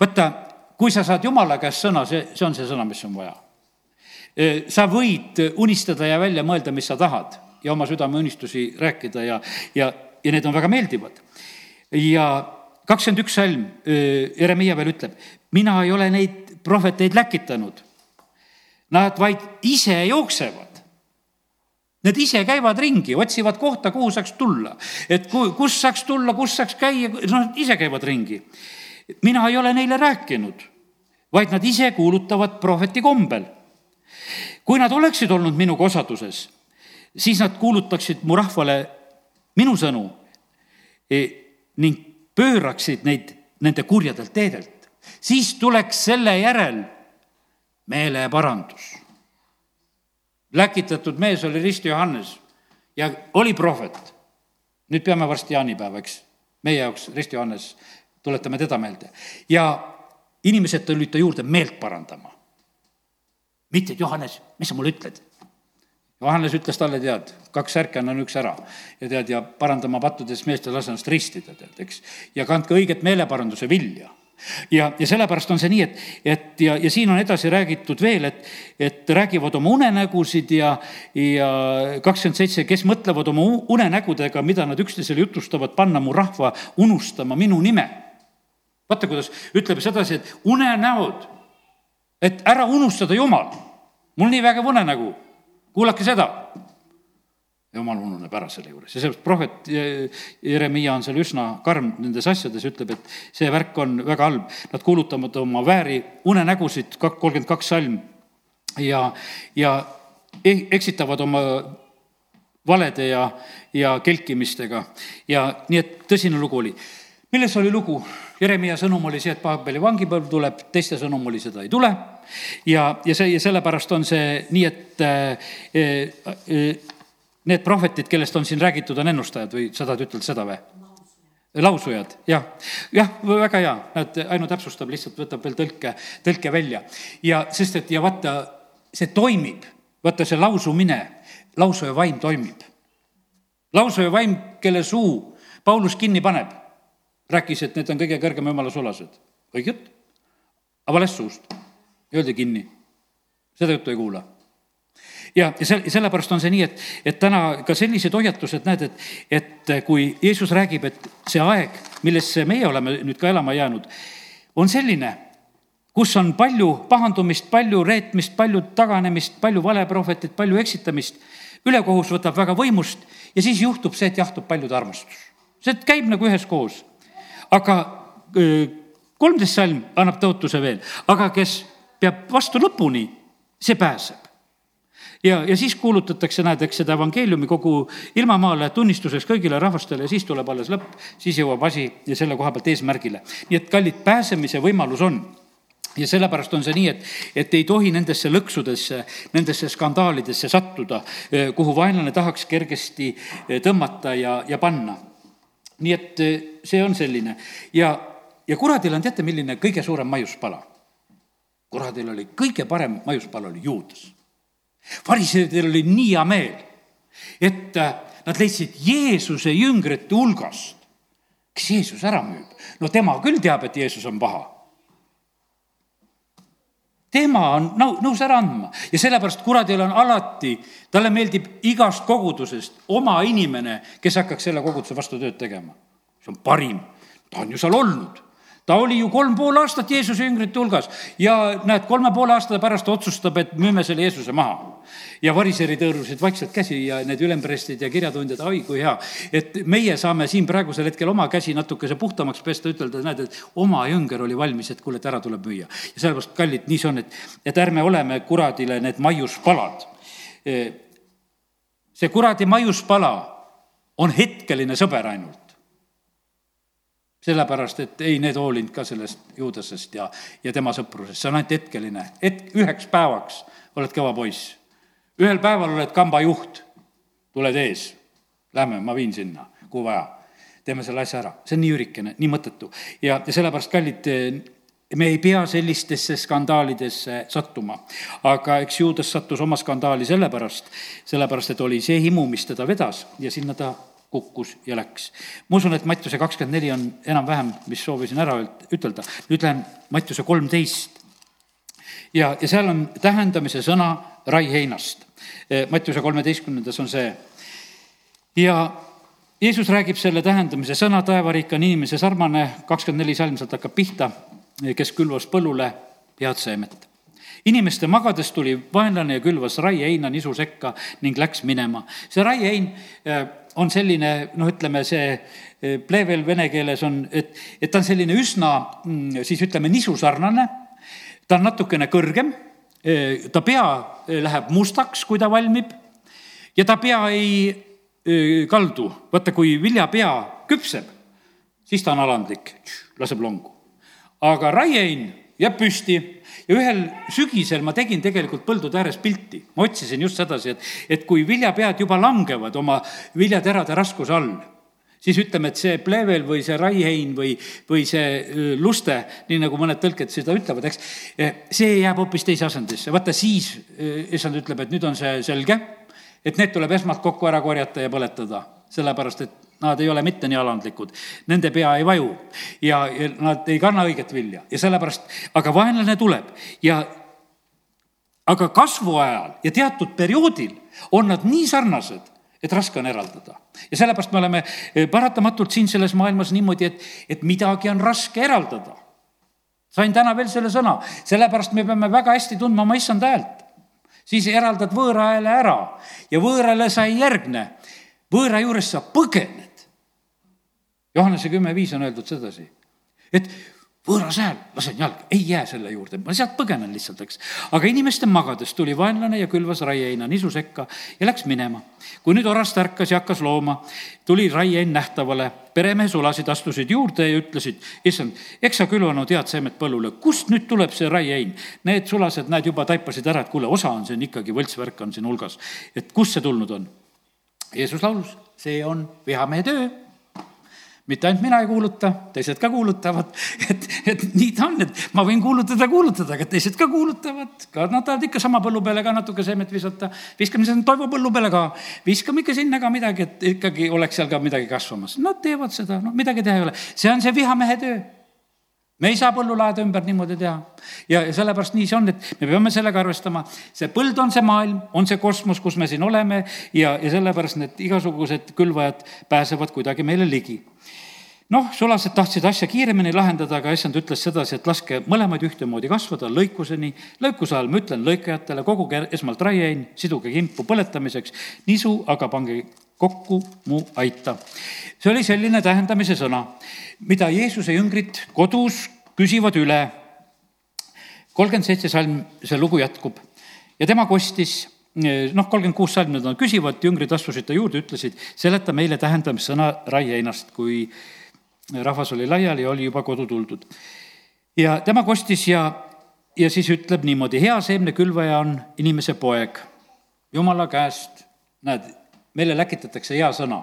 vaata, kui sa saad jumala käest sõna, see, see on see sõna, mis on vaja. sa võid unistada ja välja mõelda, mis sa tahad ja oma südameunistusi rääkida ja, ja, ja need on väga meeldivad. ja kakskümmend üks salm, Jeremiah veel ütleb, mina ei ole neid prohveteid läkitanud. Nad vaid ise jooksevad. Need ise käivad ringi, otsivad kohta, kuhu saaks tulla. et ku, kus saaks tulla, kus saaks käia, noh, ise käivad ringi mina ei ole neile rääkinud, vaid nad ise kuulutavad prohveti kombel. kui nad oleksid olnud minuga osaduses, siis nad kuulutaksid mu rahvale minu sõnu e, ning pööraksid neid nende kurjadelt teedelt. siis tuleks selle järel meeleparandus. läkitatud mees oli Risti Johannes ja oli prohvet. nüüd peame varsti jaanipäeva, eks, meie jaoks Risti Johannes tuletame teda meelde. ja inimesed tulid ta juurde meelt parandama. mitte, et Johannes, mis sa mulle ütled? Johannes ütles talle, tead, kaks särki annan üks ära ja tead, ja parandama pattudes meest ja lase ennast ristida, tead, eks. ja kandke õiget meeleparanduse vilja ja, ja sellepärast on see nii, et, et ja, ja siin on edasi räägitud veel, et, et räägivad oma unenägusid ja, ja kakskümmend seitse, kes mõtlevad oma unenägudega, mida nad üksteisele jutustavad, panna mu rahva unustama minu nime vaata, kuidas ütleb sedasi, et unenäod, et ära unustada Jumal. mul nii vägev unenägu, kuulake seda. jumal ununeb ära selle juures ja sellepärast prohvet Jeremiah on seal üsna karm nendes asjades, ütleb, et see värk on väga halb. Nad kuulutavad oma vääri unenägusid, kolmkümmend kaks salm ja, ja e-, eksitavad oma valede ja, ja kelkimistega ja nii, et tõsine lugu oli. Milles oli lugu? Jeremiah sõnum oli see, et Paabeli vangipõlv tuleb, teiste sõnum oli, seda ei tule. ja, ja see, ja sellepärast on see nii, et äh, äh, need prohvetid, kellest on siin räägitud, on ennustajad või sa tahad ütelda seda või? lausujad, jah, jah, väga hea, näed, Aino täpsustab, lihtsalt võtab veel tõlke, tõlke välja ja sest, et ja vaata, see toimib, vaata see lausumine, lausuja vaim toimib. lausuja vaim, kelle suu Paulus kinni paneb rääkis, et need on kõige kõrgema jumala sulased. õige jutt. aga valest suust. Öeldi kinni. seda juttu ei kuula ja, ja sel-, sellepärast on see nii, et, et täna ka sellised hoiatused, näed, et, et kui Jeesus räägib, et see aeg, millesse meie oleme nüüd ka elama jäänud, on selline, kus on palju pahandumist, palju reetmist, palju taganemist, palju valeprohvetit, palju eksitamist. ülekohus võtab väga võimust ja siis juhtub see, et jahtub paljude armastus. see käib nagu üheskoos. Aga kolmteist salm annab tõotuse veel, aga kes peab vastu lõpuni, see pääseb ja, ja siis kuulutatakse, näed, eks seda evangeeliumi kogu ilmamaale tunnistuseks kõigile rahvastele ja siis tuleb alles lõpp, siis jõuab asi selle koha pealt eesmärgile. nii et kallid, pääsemise võimalus on ja sellepärast on see nii, et, et ei tohi nendesse lõksudesse, nendesse skandaalidesse sattuda, kuhu vaenlane tahaks kergesti tõmmata ja, ja panna. Nii et see on selline ja, ja kuradil on, teate, milline kõige suurem maiuspala? kuradil oli kõige parem maiuspala oli juudas fariseedel oli nii hea meel, et äh, nad leidsid Jeesuse jüngrite hulgast, kes Jeesus ära müüb. no tema küll teab, et Jeesus on paha. Tema on nõu-, nõus ära andma. Ja sellepärast kuradil on alati, talle meeldib igast kogudusest oma inimene, kes hakkaks selle koguduse vastu tööd tegema. see on parim, ta on ju seal olnud ta oli ju kolm pool aastat Jeesuse jüngrite hulgas ja näed, kolme poole aasta pärast otsustab, et müüme selle Jeesuse maha. ja variserid hõõrusid vaikselt käsi ja need ülemprestid ja kirjatundjad, oi kui hea, et meie saame siin praegusel hetkel oma käsi natukese puhtamaks pesta, ütelda, näed, et oma jünger oli valmis, et kuule, et ära tuleb müüa. ja sellepärast, kallid, nii see on, et, et ärme oleme kuradile need maiuspalad. see kuradi maiuspala on hetkeline sõber ainult sellepärast, et ei, need hoolinud ka sellest Juudasest ja, ja tema sõprusest, see on ainult hetkeline, hetk, üheks päevaks oled kõva poiss. ühel päeval oled kambajuht, tuled ees, lähme, ma viin sinna, kuhu vaja. teeme selle asja ära, see on nii üürikene, nii mõttetu. Ja, ja sellepärast, kallid, me ei pea sellistesse skandaalidesse sattuma. aga eks Juudas sattus oma skandaali sellepärast, sellepärast et oli see himu, mis teda vedas ja sinna ta kukkus ja läks. ma usun, et Mattiuse kakskümmend neli on enam-vähem, mis soovisin ära ütelda. nüüd lähen Mattiuse kolmteist. ja, ja seal on tähendamise sõna rai heinast. E, Mattiuse kolmeteistkümnendas on see. ja Jeesus räägib selle tähendamise sõna, taevariik on inimese sarnane, kakskümmend neli salm sealt hakkab pihta, kes külvas põllule head seemet inimeste magades tuli vaenlane ja külvas raieheina nisu sekka ning läks minema. see raiehein e, on selline, noh, ütleme see eh, plevel vene keeles on, et, et ta on selline üsna mm, siis ütleme nisusarnane, ta on natukene kõrgem, eh, ta pea läheb mustaks, kui ta valmib ja ta pea ei kaldu, vaata, kui viljapea küpseb, siis ta on alandlik, laseb longu. aga raiein jääb püsti ja ühel sügisel ma tegin tegelikult põldude ääres pilti. ma otsisin just sedasi, et, et kui viljapead juba langevad oma viljaterade raskuse all, siis ütleme, et see plevel või see raihein või, või see luste, nii nagu mõned tõlked seda ütlevad, eks, see jääb hoopis teise asendisse. vaata siis issand ütleb, et nüüd on see selge, et need tuleb esmalt kokku ära korjata ja põletada, sellepärast et nad ei ole mitte nii alandlikud, nende pea ei vaju ja, ja nad ei kanna õiget vilja ja sellepärast, aga vaenlane tuleb ja aga kasvu ajal ja teatud perioodil on nad nii sarnased, et raske on eraldada. ja sellepärast me oleme eh, paratamatult siin selles maailmas niimoodi, et, et midagi on raske eraldada. sain täna veel selle sõna, sellepärast me peame väga hästi tundma oma issanda häält. siis eraldad võõra hääle ära ja võõrale sa ei järgne. Võõra juures sa põgened Johannese kümme viis on öeldud sedasi, et võõras hääl, lasen jalga, ei jää selle juurde, ma sealt põgenen lihtsalt, eks. aga inimeste magades tuli vaenlane ja külvas raieheina nisu sekka ja läks minema. kui nüüd orast ärkas ja hakkas looma, tuli raiehein nähtavale, peremehe sulased astusid juurde ja ütlesid, issand, eks sa külvanud head seemet põllule, kust nüüd tuleb see raiehein? Need sulased, näed, juba taipasid ära, et kuule, osa on siin ikkagi, võltsvärk on siin hulgas. et kust see tulnud on? Jeesus laulus, see on vihamehe töö. Mitte ainult mina ei kuuluta, teised ka kuulutavad, et, et nii ta on, et ma võin kuulutada, kuulutada, aga teised ka kuulutavad, ka nad tahavad ikka sama põllu peale ka natuke seemet visata. viskame sinna Toivo põllu peale ka, viskame ikka sinna ka midagi, et ikkagi oleks seal ka midagi kasvamas. Nad teevad seda, noh, midagi teha ei ole, see on see vihamehe töö me ei saa põllulaeda ümber niimoodi teha. ja sellepärast nii see on, et me peame sellega arvestama. see põld on see maailm, on see kosmos, kus me siin oleme ja, ja sellepärast need igasugused külvajad pääsevad kuidagi meile ligi noh, sulased tahtsid asja kiiremini lahendada, aga issand ütles sedasi, et laske mõlemaid ühtemoodi kasvada lõikuseni. lõikuse ajal ma ütlen lõikajatele, koguge esmalt raiein, siduge kimpu põletamiseks, nisu aga pange kokku mu aita. see oli selline tähendamise sõna, mida Jeesuse jüngrid kodus küsivad üle. kolmkümmend seitse salm, see lugu jätkub ja tema kostis noh, kolmkümmend kuus salm, nad küsivad, jüngrid astusid ta juurde, ütlesid, seleta meile tähendamissõna raieinast, kui rahvas oli laiali ja oli juba kodu tuldud. ja tema kostis ja, ja siis ütleb niimoodi, hea seemnekülvaja on inimese poeg, jumala käest, näed meile läkitatakse hea sõna.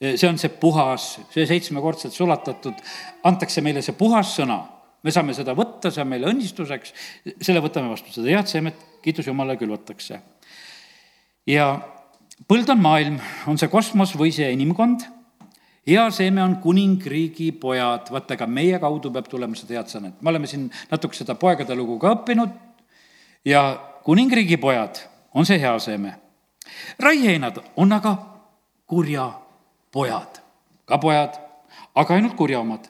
see on see puhas, see seitsmekordselt sulatatud, antakse meile see puhas sõna. me saame seda võtta, see on meile õnnistuseks, selle võtame vastu, seda head seemet, kiitus Jumalale külvatakse. ja põld on maailm, on see kosmos või see inimkond hea seeme on kuningriigi pojad, vaata, ka meie kaudu peab tulema seda head sõna, et me oleme siin natuke seda poegade lugu ka õppinud ja kuningriigi pojad on see hea seeme raieinad on aga kurja pojad, ka pojad, aga ainult kurja omad.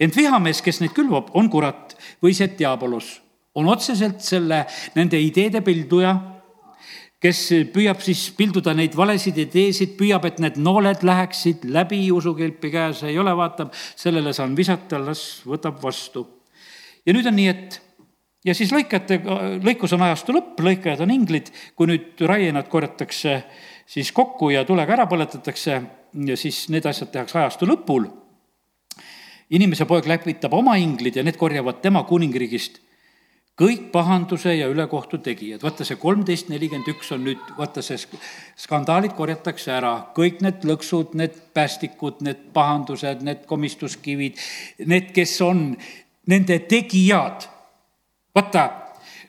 ent vihamees, kes neid külvab, on kurat või see diabolos, on otseselt selle, nende ideede pilduja, kes püüab siis pilduda neid valesid ideesid, püüab, et need nooled läheksid läbi usukilpi käes, ei ole, vaatab, sellele saan visata, las võtab vastu. ja nüüd on nii, et ja siis lõikajate, lõikus on ajastu lõpp, lõikajad on inglid, kui nüüd raienad korjatakse siis kokku ja tulega ära põletatakse siis need asjad tehakse ajastu lõpul. inimese poeg läpitab oma inglid ja need korjavad tema kuningriigist kõik pahanduse ja ülekohtu tegijad, vaata see kolmteist nelikümmend üks on nüüd, vaata see skandaalid korjatakse ära, kõik need lõksud, need päästikud, need pahandused, need komistuskivid, need, kes on nende tegijad vaata,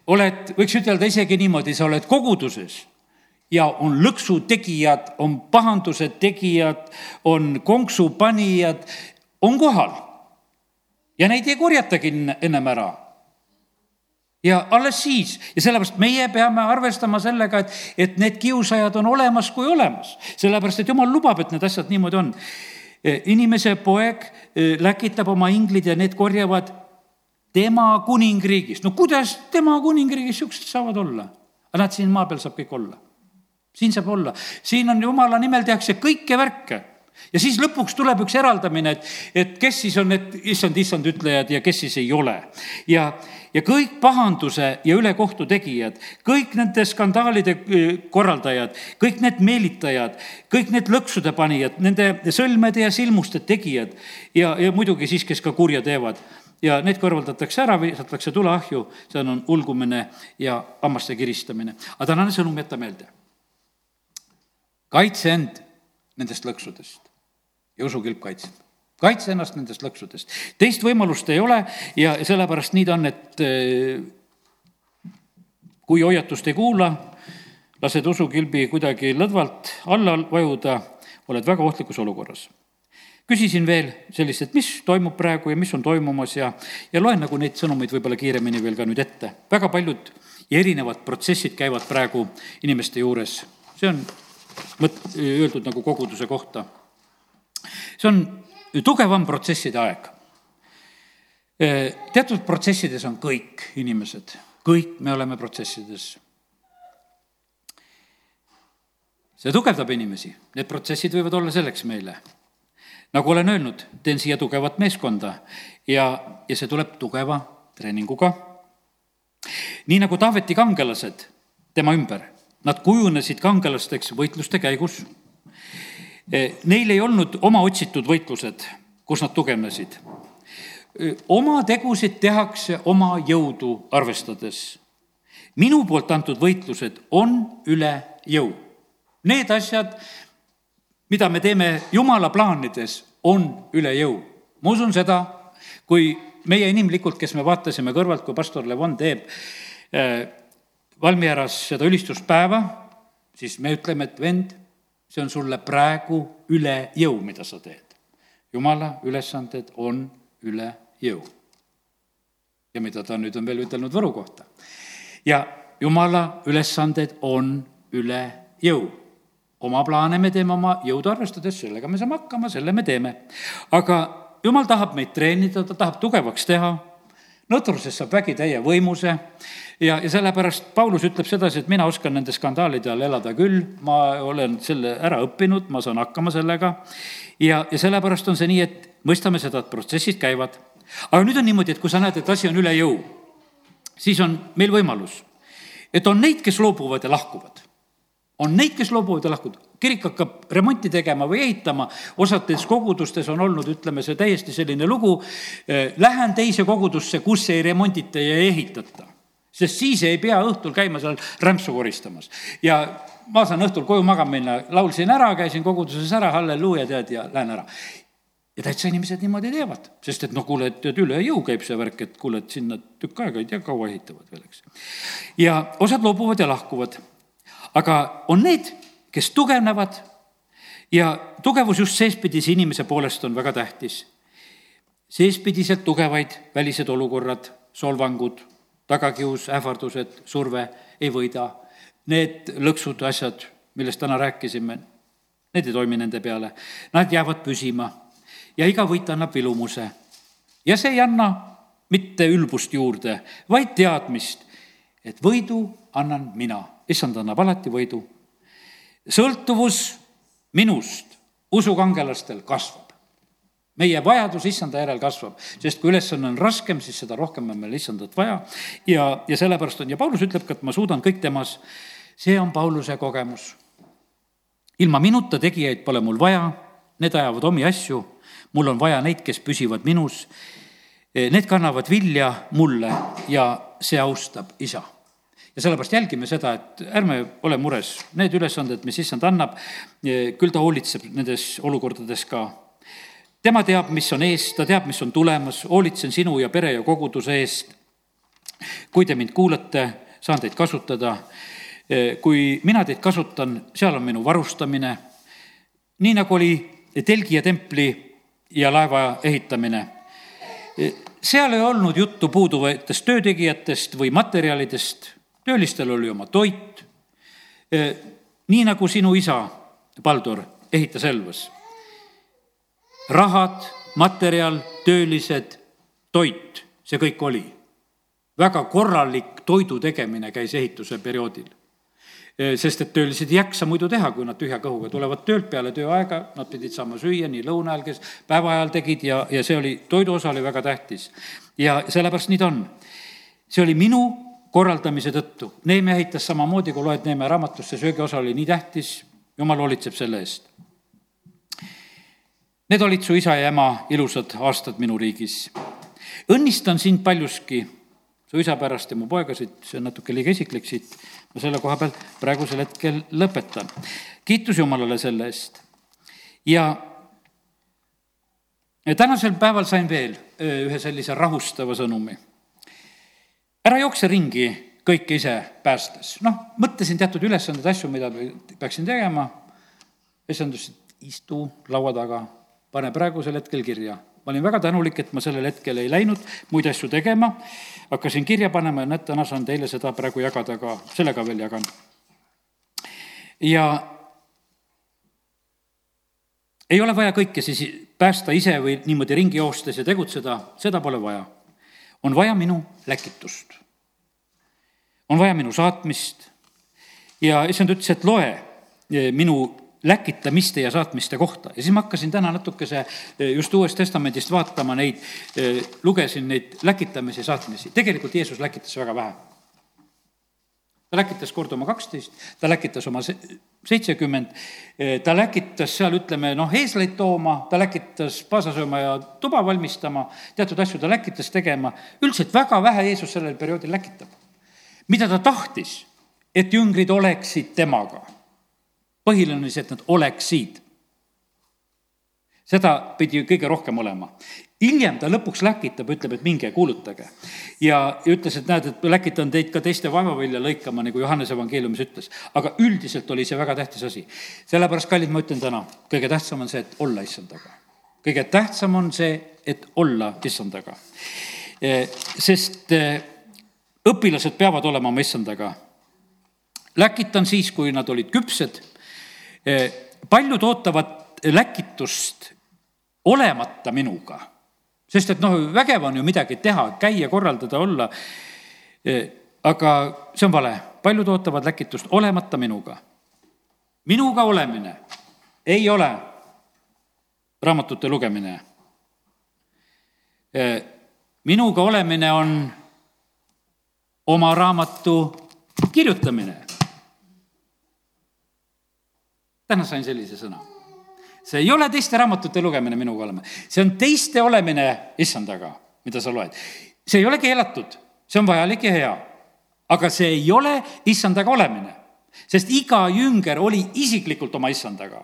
oled, võiks ütelda isegi niimoodi, sa oled koguduses ja on lõksu tegijad, on pahanduse tegijad, on konksu panijad, on kohal. ja neid ei korjatagi ennem ära ja alles siis ja sellepärast meie peame arvestama sellega, et, et need kiusajad on olemas kui olemas, sellepärast et jumal lubab, et need asjad niimoodi on. inimese poeg eh, läkitab oma inglid ja need korjavad tema kuningriigis, no kuidas tema kuningriigis siuksed saavad olla? aga näed, siin maa peal saab kõik olla. siin saab olla, siin on jumala nimel tehakse kõike värke ja siis lõpuks tuleb üks eraldamine, et, et kes siis on need issand, issand ütlejad ja kes siis ei ole. ja, ja kõik pahanduse ja ülekohtu tegijad, kõik nende skandaalide äh, korraldajad, kõik need meelitajad, kõik need lõksude panijad, nende sõlmede ja silmuste tegijad ja, ja muidugi siis, kes ka kurja teevad ja need kõrvaldatakse ära, visatakse tuleahju, see on ulgumine ja hammaste kiristamine. aga tänane sõnum jäta meelde. kaitse end nendest lõksudest ja usukilp kaitseb. kaitse ennast nendest lõksudest. teist võimalust ei ole ja sellepärast nii ta on, et eh, kui hoiatust ei kuula, lased usukilbi kuidagi lõdvalt alla vajuda, oled väga ohtlikus olukorras küsisin veel sellist, et mis toimub praegu ja mis on toimumas ja, ja loen nagu neid sõnumeid võib-olla kiiremini veel ka nüüd ette. väga paljud ja erinevad protsessid käivad praegu inimeste juures. see on mõt-, öeldud nagu koguduse kohta. see on tugevam protsesside aeg. teatud protsessides on kõik inimesed, kõik me oleme protsessides see tugevdab inimesi, need protsessid võivad olla selleks meile nagu olen öelnud, teen siia tugevat meeskonda ja, ja see tuleb tugeva treeninguga. nii nagu Taaveti kangelased tema ümber, nad kujunesid kangelasteks võitluste käigus. E, neil ei olnud oma otsitud võitlused, kus nad tugevnesid. E, oma tegusid tehakse oma jõudu arvestades. minu poolt antud võitlused on üle jõu. Need asjad, mida me teeme jumala plaanides, on üle jõu. ma usun seda, kui meie inimlikult, kes me vaatasime kõrvalt, kui pastor Levon teeb äh, Valmieras seda ülistuspäeva, siis me ütleme, et vend, see on sulle praegu üle jõu, mida sa teed. jumala ülesanded on üle jõu. ja mida ta nüüd on veel ütelnud Võru kohta. ja jumala ülesanded on üle jõu. Oma plaane me teeme oma jõudu arvestades, sellega me saame hakkama, selle me teeme. aga jumal tahab meid treenida, ta tahab tugevaks teha, nõtrusest saab vägitäie võimuse ja, ja sellepärast Paulus ütleb sedasi, et mina oskan nende skandaalide all elada küll, ma olen selle ära õppinud, ma saan hakkama sellega. ja, ja sellepärast on see nii, et mõistame seda, et protsessid käivad. aga nüüd on niimoodi, et kui sa näed, et asi on üle jõu, siis on meil võimalus, et on neid, kes loobuvad ja lahkuvad on neid, kes loobuvad ja lahkuvad. kirik hakkab remonti tegema või ehitama, osades kogudustes on olnud, ütleme, see täiesti selline lugu, eh, lähen teise kogudusse, kus ei remondita ja ei ehitata. sest siis ei pea õhtul käima seal rämpsu koristamas. ja ma saan õhtul koju magama minna, laulsin ära, käisin koguduses ära, halleluuja, tead, ja lähen ära ja täitsa inimesed niimoodi teevad, sest et noh, kuule, et tead, üle jõu käib see värk, et kuule, et sinna tükk aega ei tea, kaua ehitavad veel, eks. ja osad loobuvad ja lahkuvad aga on need, kes tugevnevad ja tugevus just seespidise inimese poolest on väga tähtis. seespidiselt tugevaid välised olukorrad, solvangud, tagakius, ähvardused, surve ei võida. Need lõksud, asjad, millest täna rääkisime, need ei toimi nende peale. Nad jäävad püsima ja iga võit annab vilumuse. ja see ei anna mitte ülbust juurde, vaid teadmist, et võidu annan mina issand annab alati võidu. sõltuvus minust usukangelastel kasvab. meie vajadus issanda järel kasvab, sest kui ülesanne on raskem, siis seda rohkem on meil issandat vaja ja, ja sellepärast on ja Paulus ütleb ka, et ma suudan kõik temas. see on Pauluse kogemus. ilma minuta tegijaid pole mul vaja, need ajavad omi asju, mul on vaja neid, kes püsivad minus. Need kannavad vilja mulle ja see austab isa ja sellepärast jälgime seda, et ärme ole mures, need ülesanded, mis issand annab, küll ta hoolitseb nendes olukordades ka. tema teab, mis on ees, ta teab, mis on tulemas, hoolitsen sinu ja pere ja koguduse eest. kui te mind kuulate, saan teid kasutada. kui mina teid kasutan, seal on minu varustamine. nii nagu oli telgi ja templi ja laeva ehitamine seal ei olnud juttu puuduvatest töötegijatest või materjalidest, töölistel oli oma toit, nii nagu sinu isa, Baldur, ehitas Elvas. rahad, materjal, töölised, toit, see kõik oli. väga korralik toidu tegemine käis ehituse perioodil sest et töölised ei jaksa muidu teha, kui nad tühja kõhuga tulevad töölt peale tööaega, nad pidid saama süüa nii lõuna ajal, kes päeva ajal tegid ja, ja see oli, toidu osa oli väga tähtis. ja sellepärast nii ta on. see oli minu korraldamise tõttu. Neeme ehitas samamoodi, kui loed Neeme raamatusse, söögiosa oli nii tähtis, jumal hoolitseb selle eest. Need olid su isa ja ema ilusad aastad minu riigis. õnnistan sind paljuski, su isa pärast ja mu poegasid, see on natuke liiga isiklik siit, ma selle koha peal praegusel hetkel lõpetan. kiitus Jumalale selle eest. ja tänasel päeval sain veel ühe sellise rahustava sõnumi ära jookse ringi kõike ise päästes. noh, mõtlesin teatud ülesandeid, asju, mida peaksin tegema. issand ütles, et istu laua taga, pane praegusel hetkel kirja. ma olin väga tänulik, et ma sellel hetkel ei läinud muid asju tegema, hakkasin kirja panema ja näed, täna saan teile seda praegu jagada ka, selle ka veel jagan. ja ei ole vaja kõike siis päästa ise või niimoodi ringi joostes ja tegutseda, seda pole vaja on vaja minu läkitust. on vaja minu saatmist ja issand ütles, et loe eh, minu läkitamiste ja saatmiste kohta ja siis ma hakkasin täna natukese eh, just Uuest Testamendist vaatama neid, eh, lugesin neid läkitamisi saatmisi. tegelikult Jeesus läkitas väga vähe ta läkitas kord oma kaksteist, ta läkitas oma seitsekümmend, ta läkitas seal, ütleme, noh, eesleid tooma, ta läkitas paasa sööma ja tuba valmistama, teatud asju ta läkitas tegema, üldiselt väga vähe Jeesus sellel perioodil läkitab. mida ta tahtis, et jüngrid oleksid temaga. põhiline oli see, et nad oleksid. Seda pidi kõige rohkem olema. hiljem ta lõpuks läkitab, ütleb, et minge kuulutage. ja, ja ütles, et näed, et läkitan teid ka teiste vaevavilja lõikama, nagu Johannese evangeeliumis ütles. aga üldiselt oli see väga tähtis asi. sellepärast, kallid, ma ütlen täna, kõige tähtsam on see, et olla issandaga. kõige tähtsam on see, et olla issandaga. sest eh, õpilased peavad olema oma issandaga. läkitan siis, kui nad olid küpsed. Eh, paljud ootavad läkitust olemata minuga. sest et noh, vägev on ju midagi teha, käia, korraldada, olla. aga see on vale, paljud ootavad läkitust olemata minuga. minuga olemine ei ole raamatute lugemine. minuga olemine on oma raamatu kirjutamine. täna sain sellise sõna see ei ole teiste raamatute lugemine minuga olema, see on teiste olemine issandaga, mida sa loed. see ei ole keelatud, see on vajalik ja hea. aga see ei ole issandaga olemine, sest iga jünger oli isiklikult oma issandaga.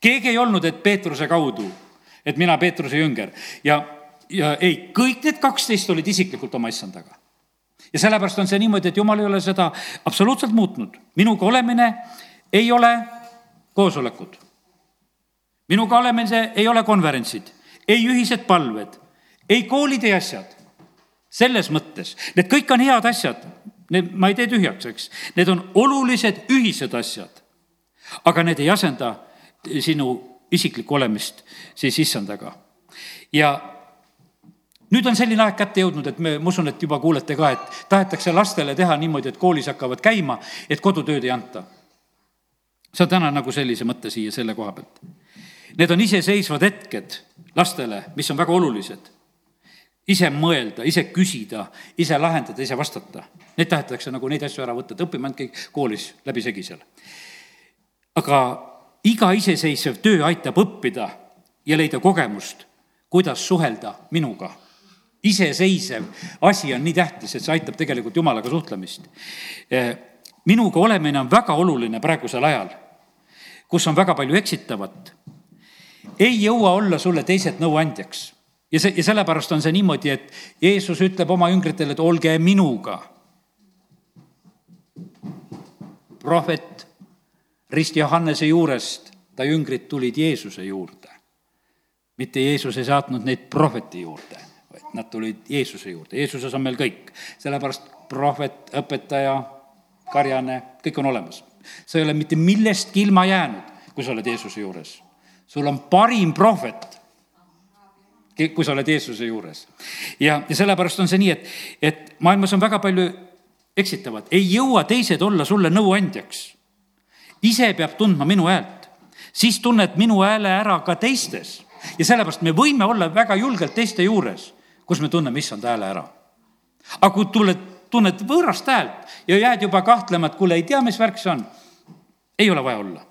keegi ei olnud, et Peetruse kaudu, et mina Peetruse jünger ja, ja ei, kõik need kaksteist olid isiklikult oma issandaga ja sellepärast on see niimoodi, et jumal ei ole seda absoluutselt muutnud. minuga olemine ei ole koosolekud minuga olemise ei ole konverentsid, ei ühised palved, ei koolid ja asjad. selles mõttes, need kõik on head asjad, need ma ei tee tühjaks, eks, need on olulised ühised asjad. aga need ei asenda sinu isiklikku olemist siis issandaga. ja nüüd on selline aeg kätte jõudnud, et me, ma usun, et juba kuulete ka, et tahetakse lastele teha niimoodi, et koolis hakkavad käima, et kodutööd ei anta. saan täna nagu sellise mõtte siia selle koha pealt Need on iseseisvad hetked lastele, mis on väga olulised. ise mõelda, ise küsida, ise lahendada, ise vastata. Need tahetakse nagu neid asju ära võtta, et õpime ainult kõik koolis läbisegi seal. aga iga iseseisev töö aitab õppida ja leida kogemust, kuidas suhelda minuga iseseisev asi on nii tähtis, et see aitab tegelikult Jumalaga suhtlemist. minuga olemine on väga oluline praegusel ajal, kus on väga palju eksitavat ei jõua olla sulle teised nõuandjaks. ja see, ja sellepärast on see niimoodi, et Jeesus ütleb oma jüngritele, et olge minuga. prohvet Rist Johannese juurest, ta jüngrid tulid Jeesuse juurde. mitte Jeesus ei saatnud neid prohveti juurde, vaid nad tulid Jeesuse juurde, Jeesuses on meil kõik. sellepärast prohvet, õpetaja, karjane, kõik on olemas. sa ei ole mitte millestki ilma jäänud, kui sa oled Jeesuse juures sul on parim prohvet, kui sa oled Jeesuse juures. ja, ja sellepärast on see nii, et, et maailmas on väga palju eksitavat, ei jõua teised olla sulle nõuandjaks. ise peab tundma minu häält, siis tunned minu hääle ära ka teistes ja sellepärast me võime olla väga julgelt teiste juures, kus me tunneme issand hääle ära. aga kui tuled, tunned võõrast häält ja jääd juba kahtlema, et kuule, ei tea, mis värk see on, ei ole vaja olla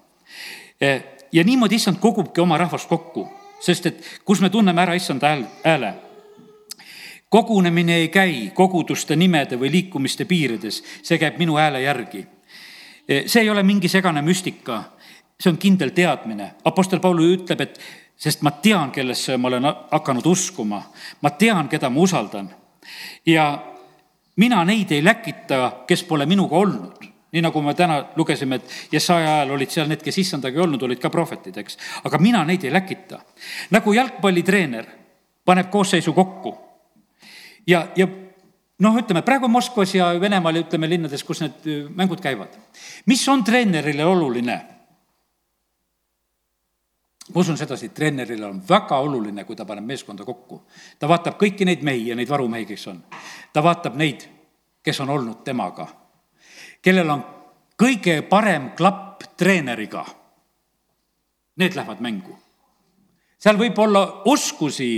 ja niimoodi issand kogubki oma rahvast kokku, sest et kus me tunneme ära issand hääl, hääle. kogunemine ei käi koguduste nimede või liikumiste piirides, see käib minu hääle järgi. see ei ole mingi segane müstika, see on kindel teadmine. Apostel Paulus ütleb, et sest ma tean, kellesse ma olen hakanud uskuma, ma tean, keda ma usaldan. ja mina neid ei läkita, kes pole minuga olnud nii nagu me täna lugesime, et Jesaja ajal olid seal need, kes issandaga ei olnud, olid ka prohvetid, eks. aga mina neid ei läkita. nagu jalgpallitreener paneb koosseisu kokku ja, ja noh, ütleme praegu Moskvas ja Venemaal ja ütleme linnades, kus need äh, mängud käivad. mis on treenerile oluline? ma usun sedasi, et treenerile on väga oluline, kui ta paneb meeskonda kokku. ta vaatab kõiki neid mehi ja neid varumehi, kes on. ta vaatab neid, kes on olnud temaga kellel on kõige parem klapp treeneriga, need lähevad mängu. seal võib olla oskusi,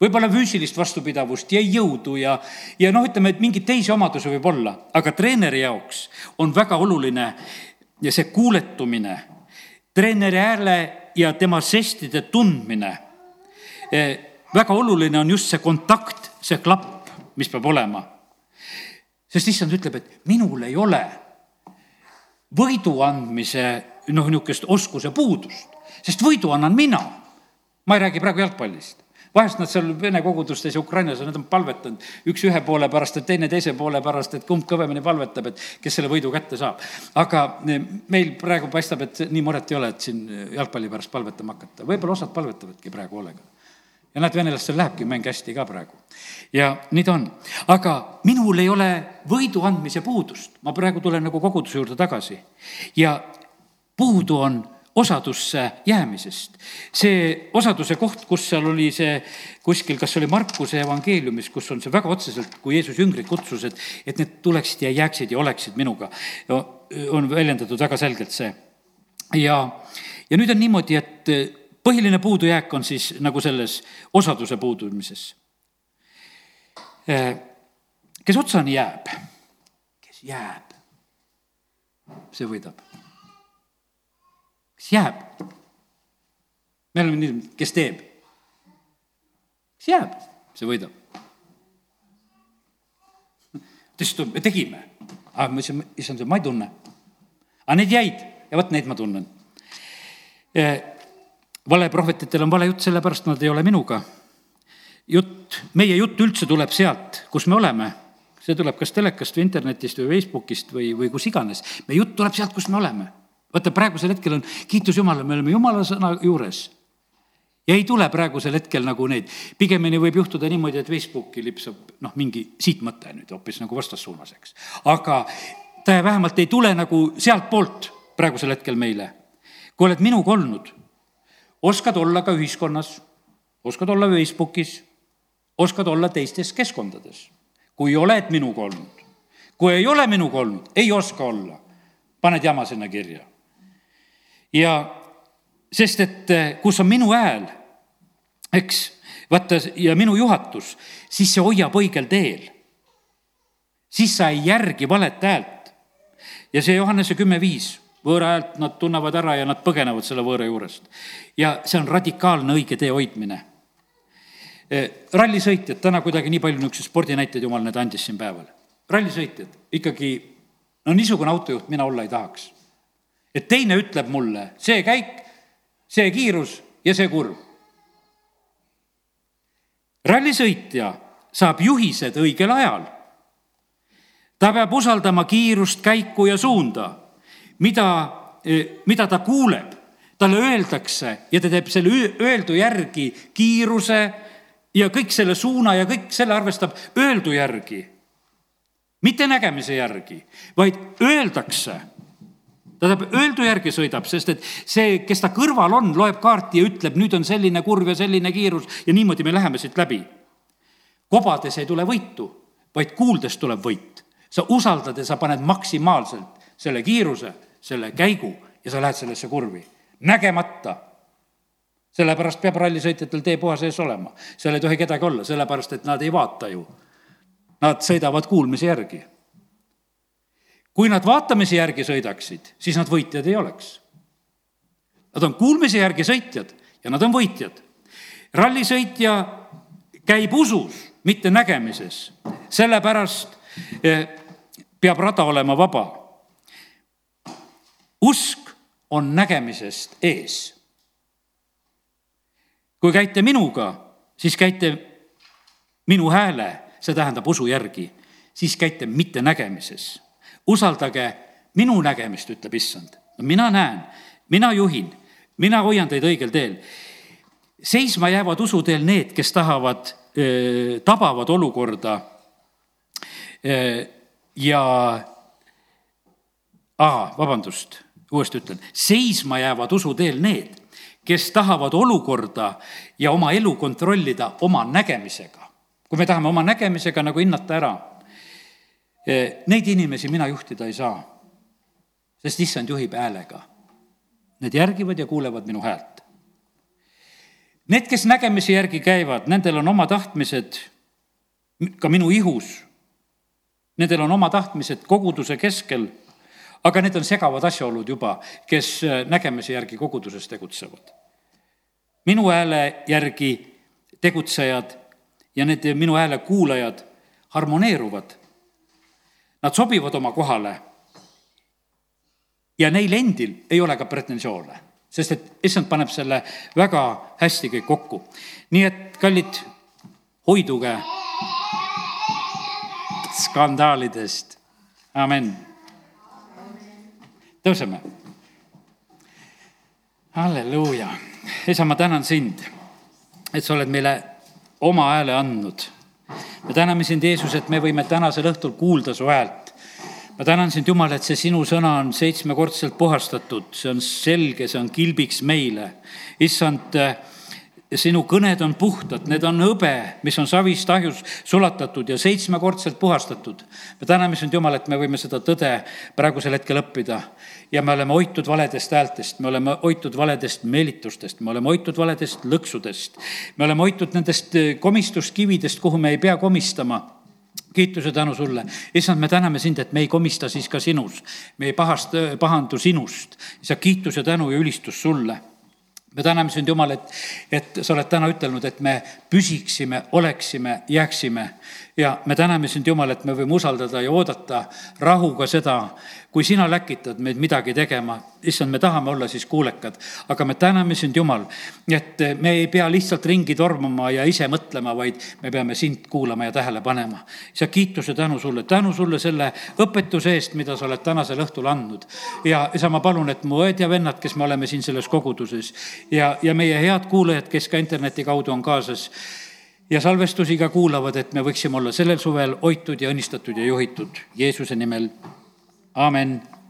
võib-olla füüsilist vastupidavust ja jõudu ja, ja noh, ütleme, et mingeid teisi omadusi võib olla, aga treeneri jaoks on väga oluline ja see kuuletumine, treeneri hääle ja tema žestide tundmine. Eh, väga oluline on just see kontakt, see klapp, mis peab olema sest issand ütleb, et minul ei ole võidu andmise noh, niisugust oskuse puudust, sest võidu annan mina. ma ei räägi praegu jalgpallist vahest nad seal Vene kogudustes ja Ukrainas, nad on palvetanud üks ühe poole pärast ja teine teise poole pärast, et kumb kõvemini palvetab, et kes selle võidu kätte saab. aga meil praegu paistab, et nii muret ei ole, et siin jalgpalli pärast palvetama hakata. võib-olla osad palvetavadki praegu hoolega ja näed, venelastel lähebki mäng hästi ka praegu. ja nii ta on. aga minul ei ole võidu andmise puudust, ma praegu tulen nagu koguduse juurde tagasi. ja puudu on osadusse jäämisest. see osaduse koht, kus seal oli see kuskil, kas oli Markuse evangeeliumis, kus on see väga otseselt, kui Jeesus jüngrid kutsus, et, et need tuleksid ja jääksid ja oleksid minuga, on väljendatud väga selgelt see. ja, ja nüüd on niimoodi, et põhiline puudujääk on siis nagu selles osaduse puudumises. kes otsani jääb, kes jääb, see võidab kes jääb. me oleme nii, kes teeb. kes jääb, see võidab. ta ütles, et me tegime. aga ma ütlesin, issand, ma ei tunne. aga need jäid ja vot neid ma tunnen. Valeprohvetitel on vale jutt, sellepärast nad ei ole minuga. jutt, meie jutt üldse tuleb sealt, kus me oleme see tuleb kas telekast või internetist või Facebookist või, või kus iganes. meie jutt tuleb sealt, kus me oleme vaata, praegusel hetkel on, kiitus Jumalale, me oleme Jumala sõna juures. ja ei tule praegusel hetkel nagu neid, pigemini võib juhtuda niimoodi, et Facebooki lipsab noh, mingi siit mõte nüüd hoopis nagu vastassuunas, eks. aga ta vähemalt ei tule nagu sealtpoolt praegusel hetkel meile. kui oled minuga olnud, oskad olla ka ühiskonnas, oskad olla Facebookis, oskad olla teistes keskkondades. kui oled minuga olnud, kui ei ole minuga olnud, ei oska olla, paned jama sinna kirja ja sest, et eh, kus on minu hääl, eks, vaata, ja minu juhatus, siis see hoiab õigel teel. siis sa ei järgi valet häält. ja see Johannese kümme viis, võõra häält nad tunnevad ära ja nad põgenevad selle võõra juurest. ja see on radikaalne õige tee hoidmine. Eh, rallisõitjad, täna kuidagi nii palju niisuguseid spordinäiteid jumal need andis siin päeval. rallisõitjad ikkagi, no niisugune autojuht mina olla ei tahaks et teine ütleb mulle, see käik, see kiirus ja see kurv. rallisõitja saab juhised õigel ajal. ta peab usaldama kiirust, käiku ja suunda, mida, eh, mida ta kuuleb. talle öeldakse ja ta teeb selle öeldu järgi kiiruse ja kõik selle suuna ja kõik selle arvestab öeldu järgi. mitte nägemise järgi, vaid öeldakse ta tähendab, öeldu järgi sõidab, sest et see, kes ta kõrval on, loeb kaarti ja ütleb, nüüd on selline kurv ja selline kiirus ja niimoodi me läheme siit läbi. kobades ei tule võitu, vaid kuuldes tuleb võit. sa usaldad ja sa paned maksimaalselt selle kiiruse, selle käigu ja sa lähed sellesse kurvi, nägemata sellepärast peab rallisõitjatel tee puha sees olema, seal ei tohi kedagi olla, sellepärast et nad ei vaata ju. Nad sõidavad kuulmise järgi kui nad vaatamise järgi sõidaksid, siis nad võitjad ei oleks. Nad on kuulmise järgi sõitjad ja nad on võitjad. rallisõitja käib usus, mitte nägemises, sellepärast eh, peab rada olema vaba. Usk on nägemisest ees. kui käite minuga, siis käite minu hääle, see tähendab usu järgi, siis käite mitte nägemises usaldage minu nägemist, ütleb issand. mina näen, mina juhin, mina hoian teid õigel teel. seisma jäävad usuteel need, kes tahavad, tabavad olukorda ja, vabandust, uuesti ütlen, seisma jäävad usuteel need, kes tahavad olukorda ja oma elu kontrollida oma nägemisega. kui me tahame oma nägemisega nagu hinnata ära Eh, neid inimesi mina juhtida ei saa, sest issand juhib häälega. Need järgivad ja kuulevad minu häält. Need, kes nägemise järgi käivad, nendel on oma tahtmised ka minu ihus. Nendel on oma tahtmised koguduse keskel, aga need on segavad asjaolud juba, kes eh, nägemise järgi koguduses tegutsevad. minu hääle järgi tegutsejad ja need minu hääle kuulajad harmoneeruvad Nad sobivad oma kohale. ja neil endil ei ole ka pretensioone, sest et issand paneb selle väga hästi kõik kokku. nii et kallid, hoiduge skandaalidest, amen. Tõuseme. halleluuja, isa, ma tänan sind, et sa oled meile oma hääle andnud. me täname sind, Jeesus, et me võime tänasel õhtul kuulda su häält ma tänan sind, Jumal, et see sinu sõna on seitsmekordselt puhastatud, see on selge, see on kilbiks meile. issand, sinu kõned on puhtad, need on hõbe, mis on savist ahjus sulatatud ja seitsmekordselt puhastatud. me täname sind, Jumal, et me võime seda tõde praegusel hetkel õppida ja me oleme hoitud valedest häältest, me oleme hoitud valedest meelitustest, me oleme hoitud valedest lõksudest. me oleme hoitud nendest komistuskividest, kuhu me ei pea komistama kiituse tänu sulle. issand, me täname sind, et me ei komista siis ka sinus. me ei pahast, pahandu sinust. isa, kiitus ja tänu ja ülistus sulle me täname sind, Jumal, et, et sa oled täna ütelnud, et me püsiksime, oleksime, jääksime. Ja me täname sind, Jumal, et me võime usaldada ja oodata rahuga seda, kui sina läkitad meid midagi tegema, issand, me tahame olla siis kuulekad, aga me täname sind, Jumal, et me ei pea lihtsalt ringi tormama ja ise mõtlema, vaid me peame sind kuulama ja tähele panema. isa, kiituse tänu sulle, tänu sulle selle õpetuse eest, mida sa oled tänasel õhtul andnud. ja isa, ma palun, et mu õed ja vennad, kes me oleme siin selles koguduses ja, ja meie head kuulajad, kes ka interneti kaudu on kaasas ja salvestusi ka kuulavad, et me võiksime olla sellel suvel hoitud ja õnnistatud ja juhitud Jeesuse nimel. Amen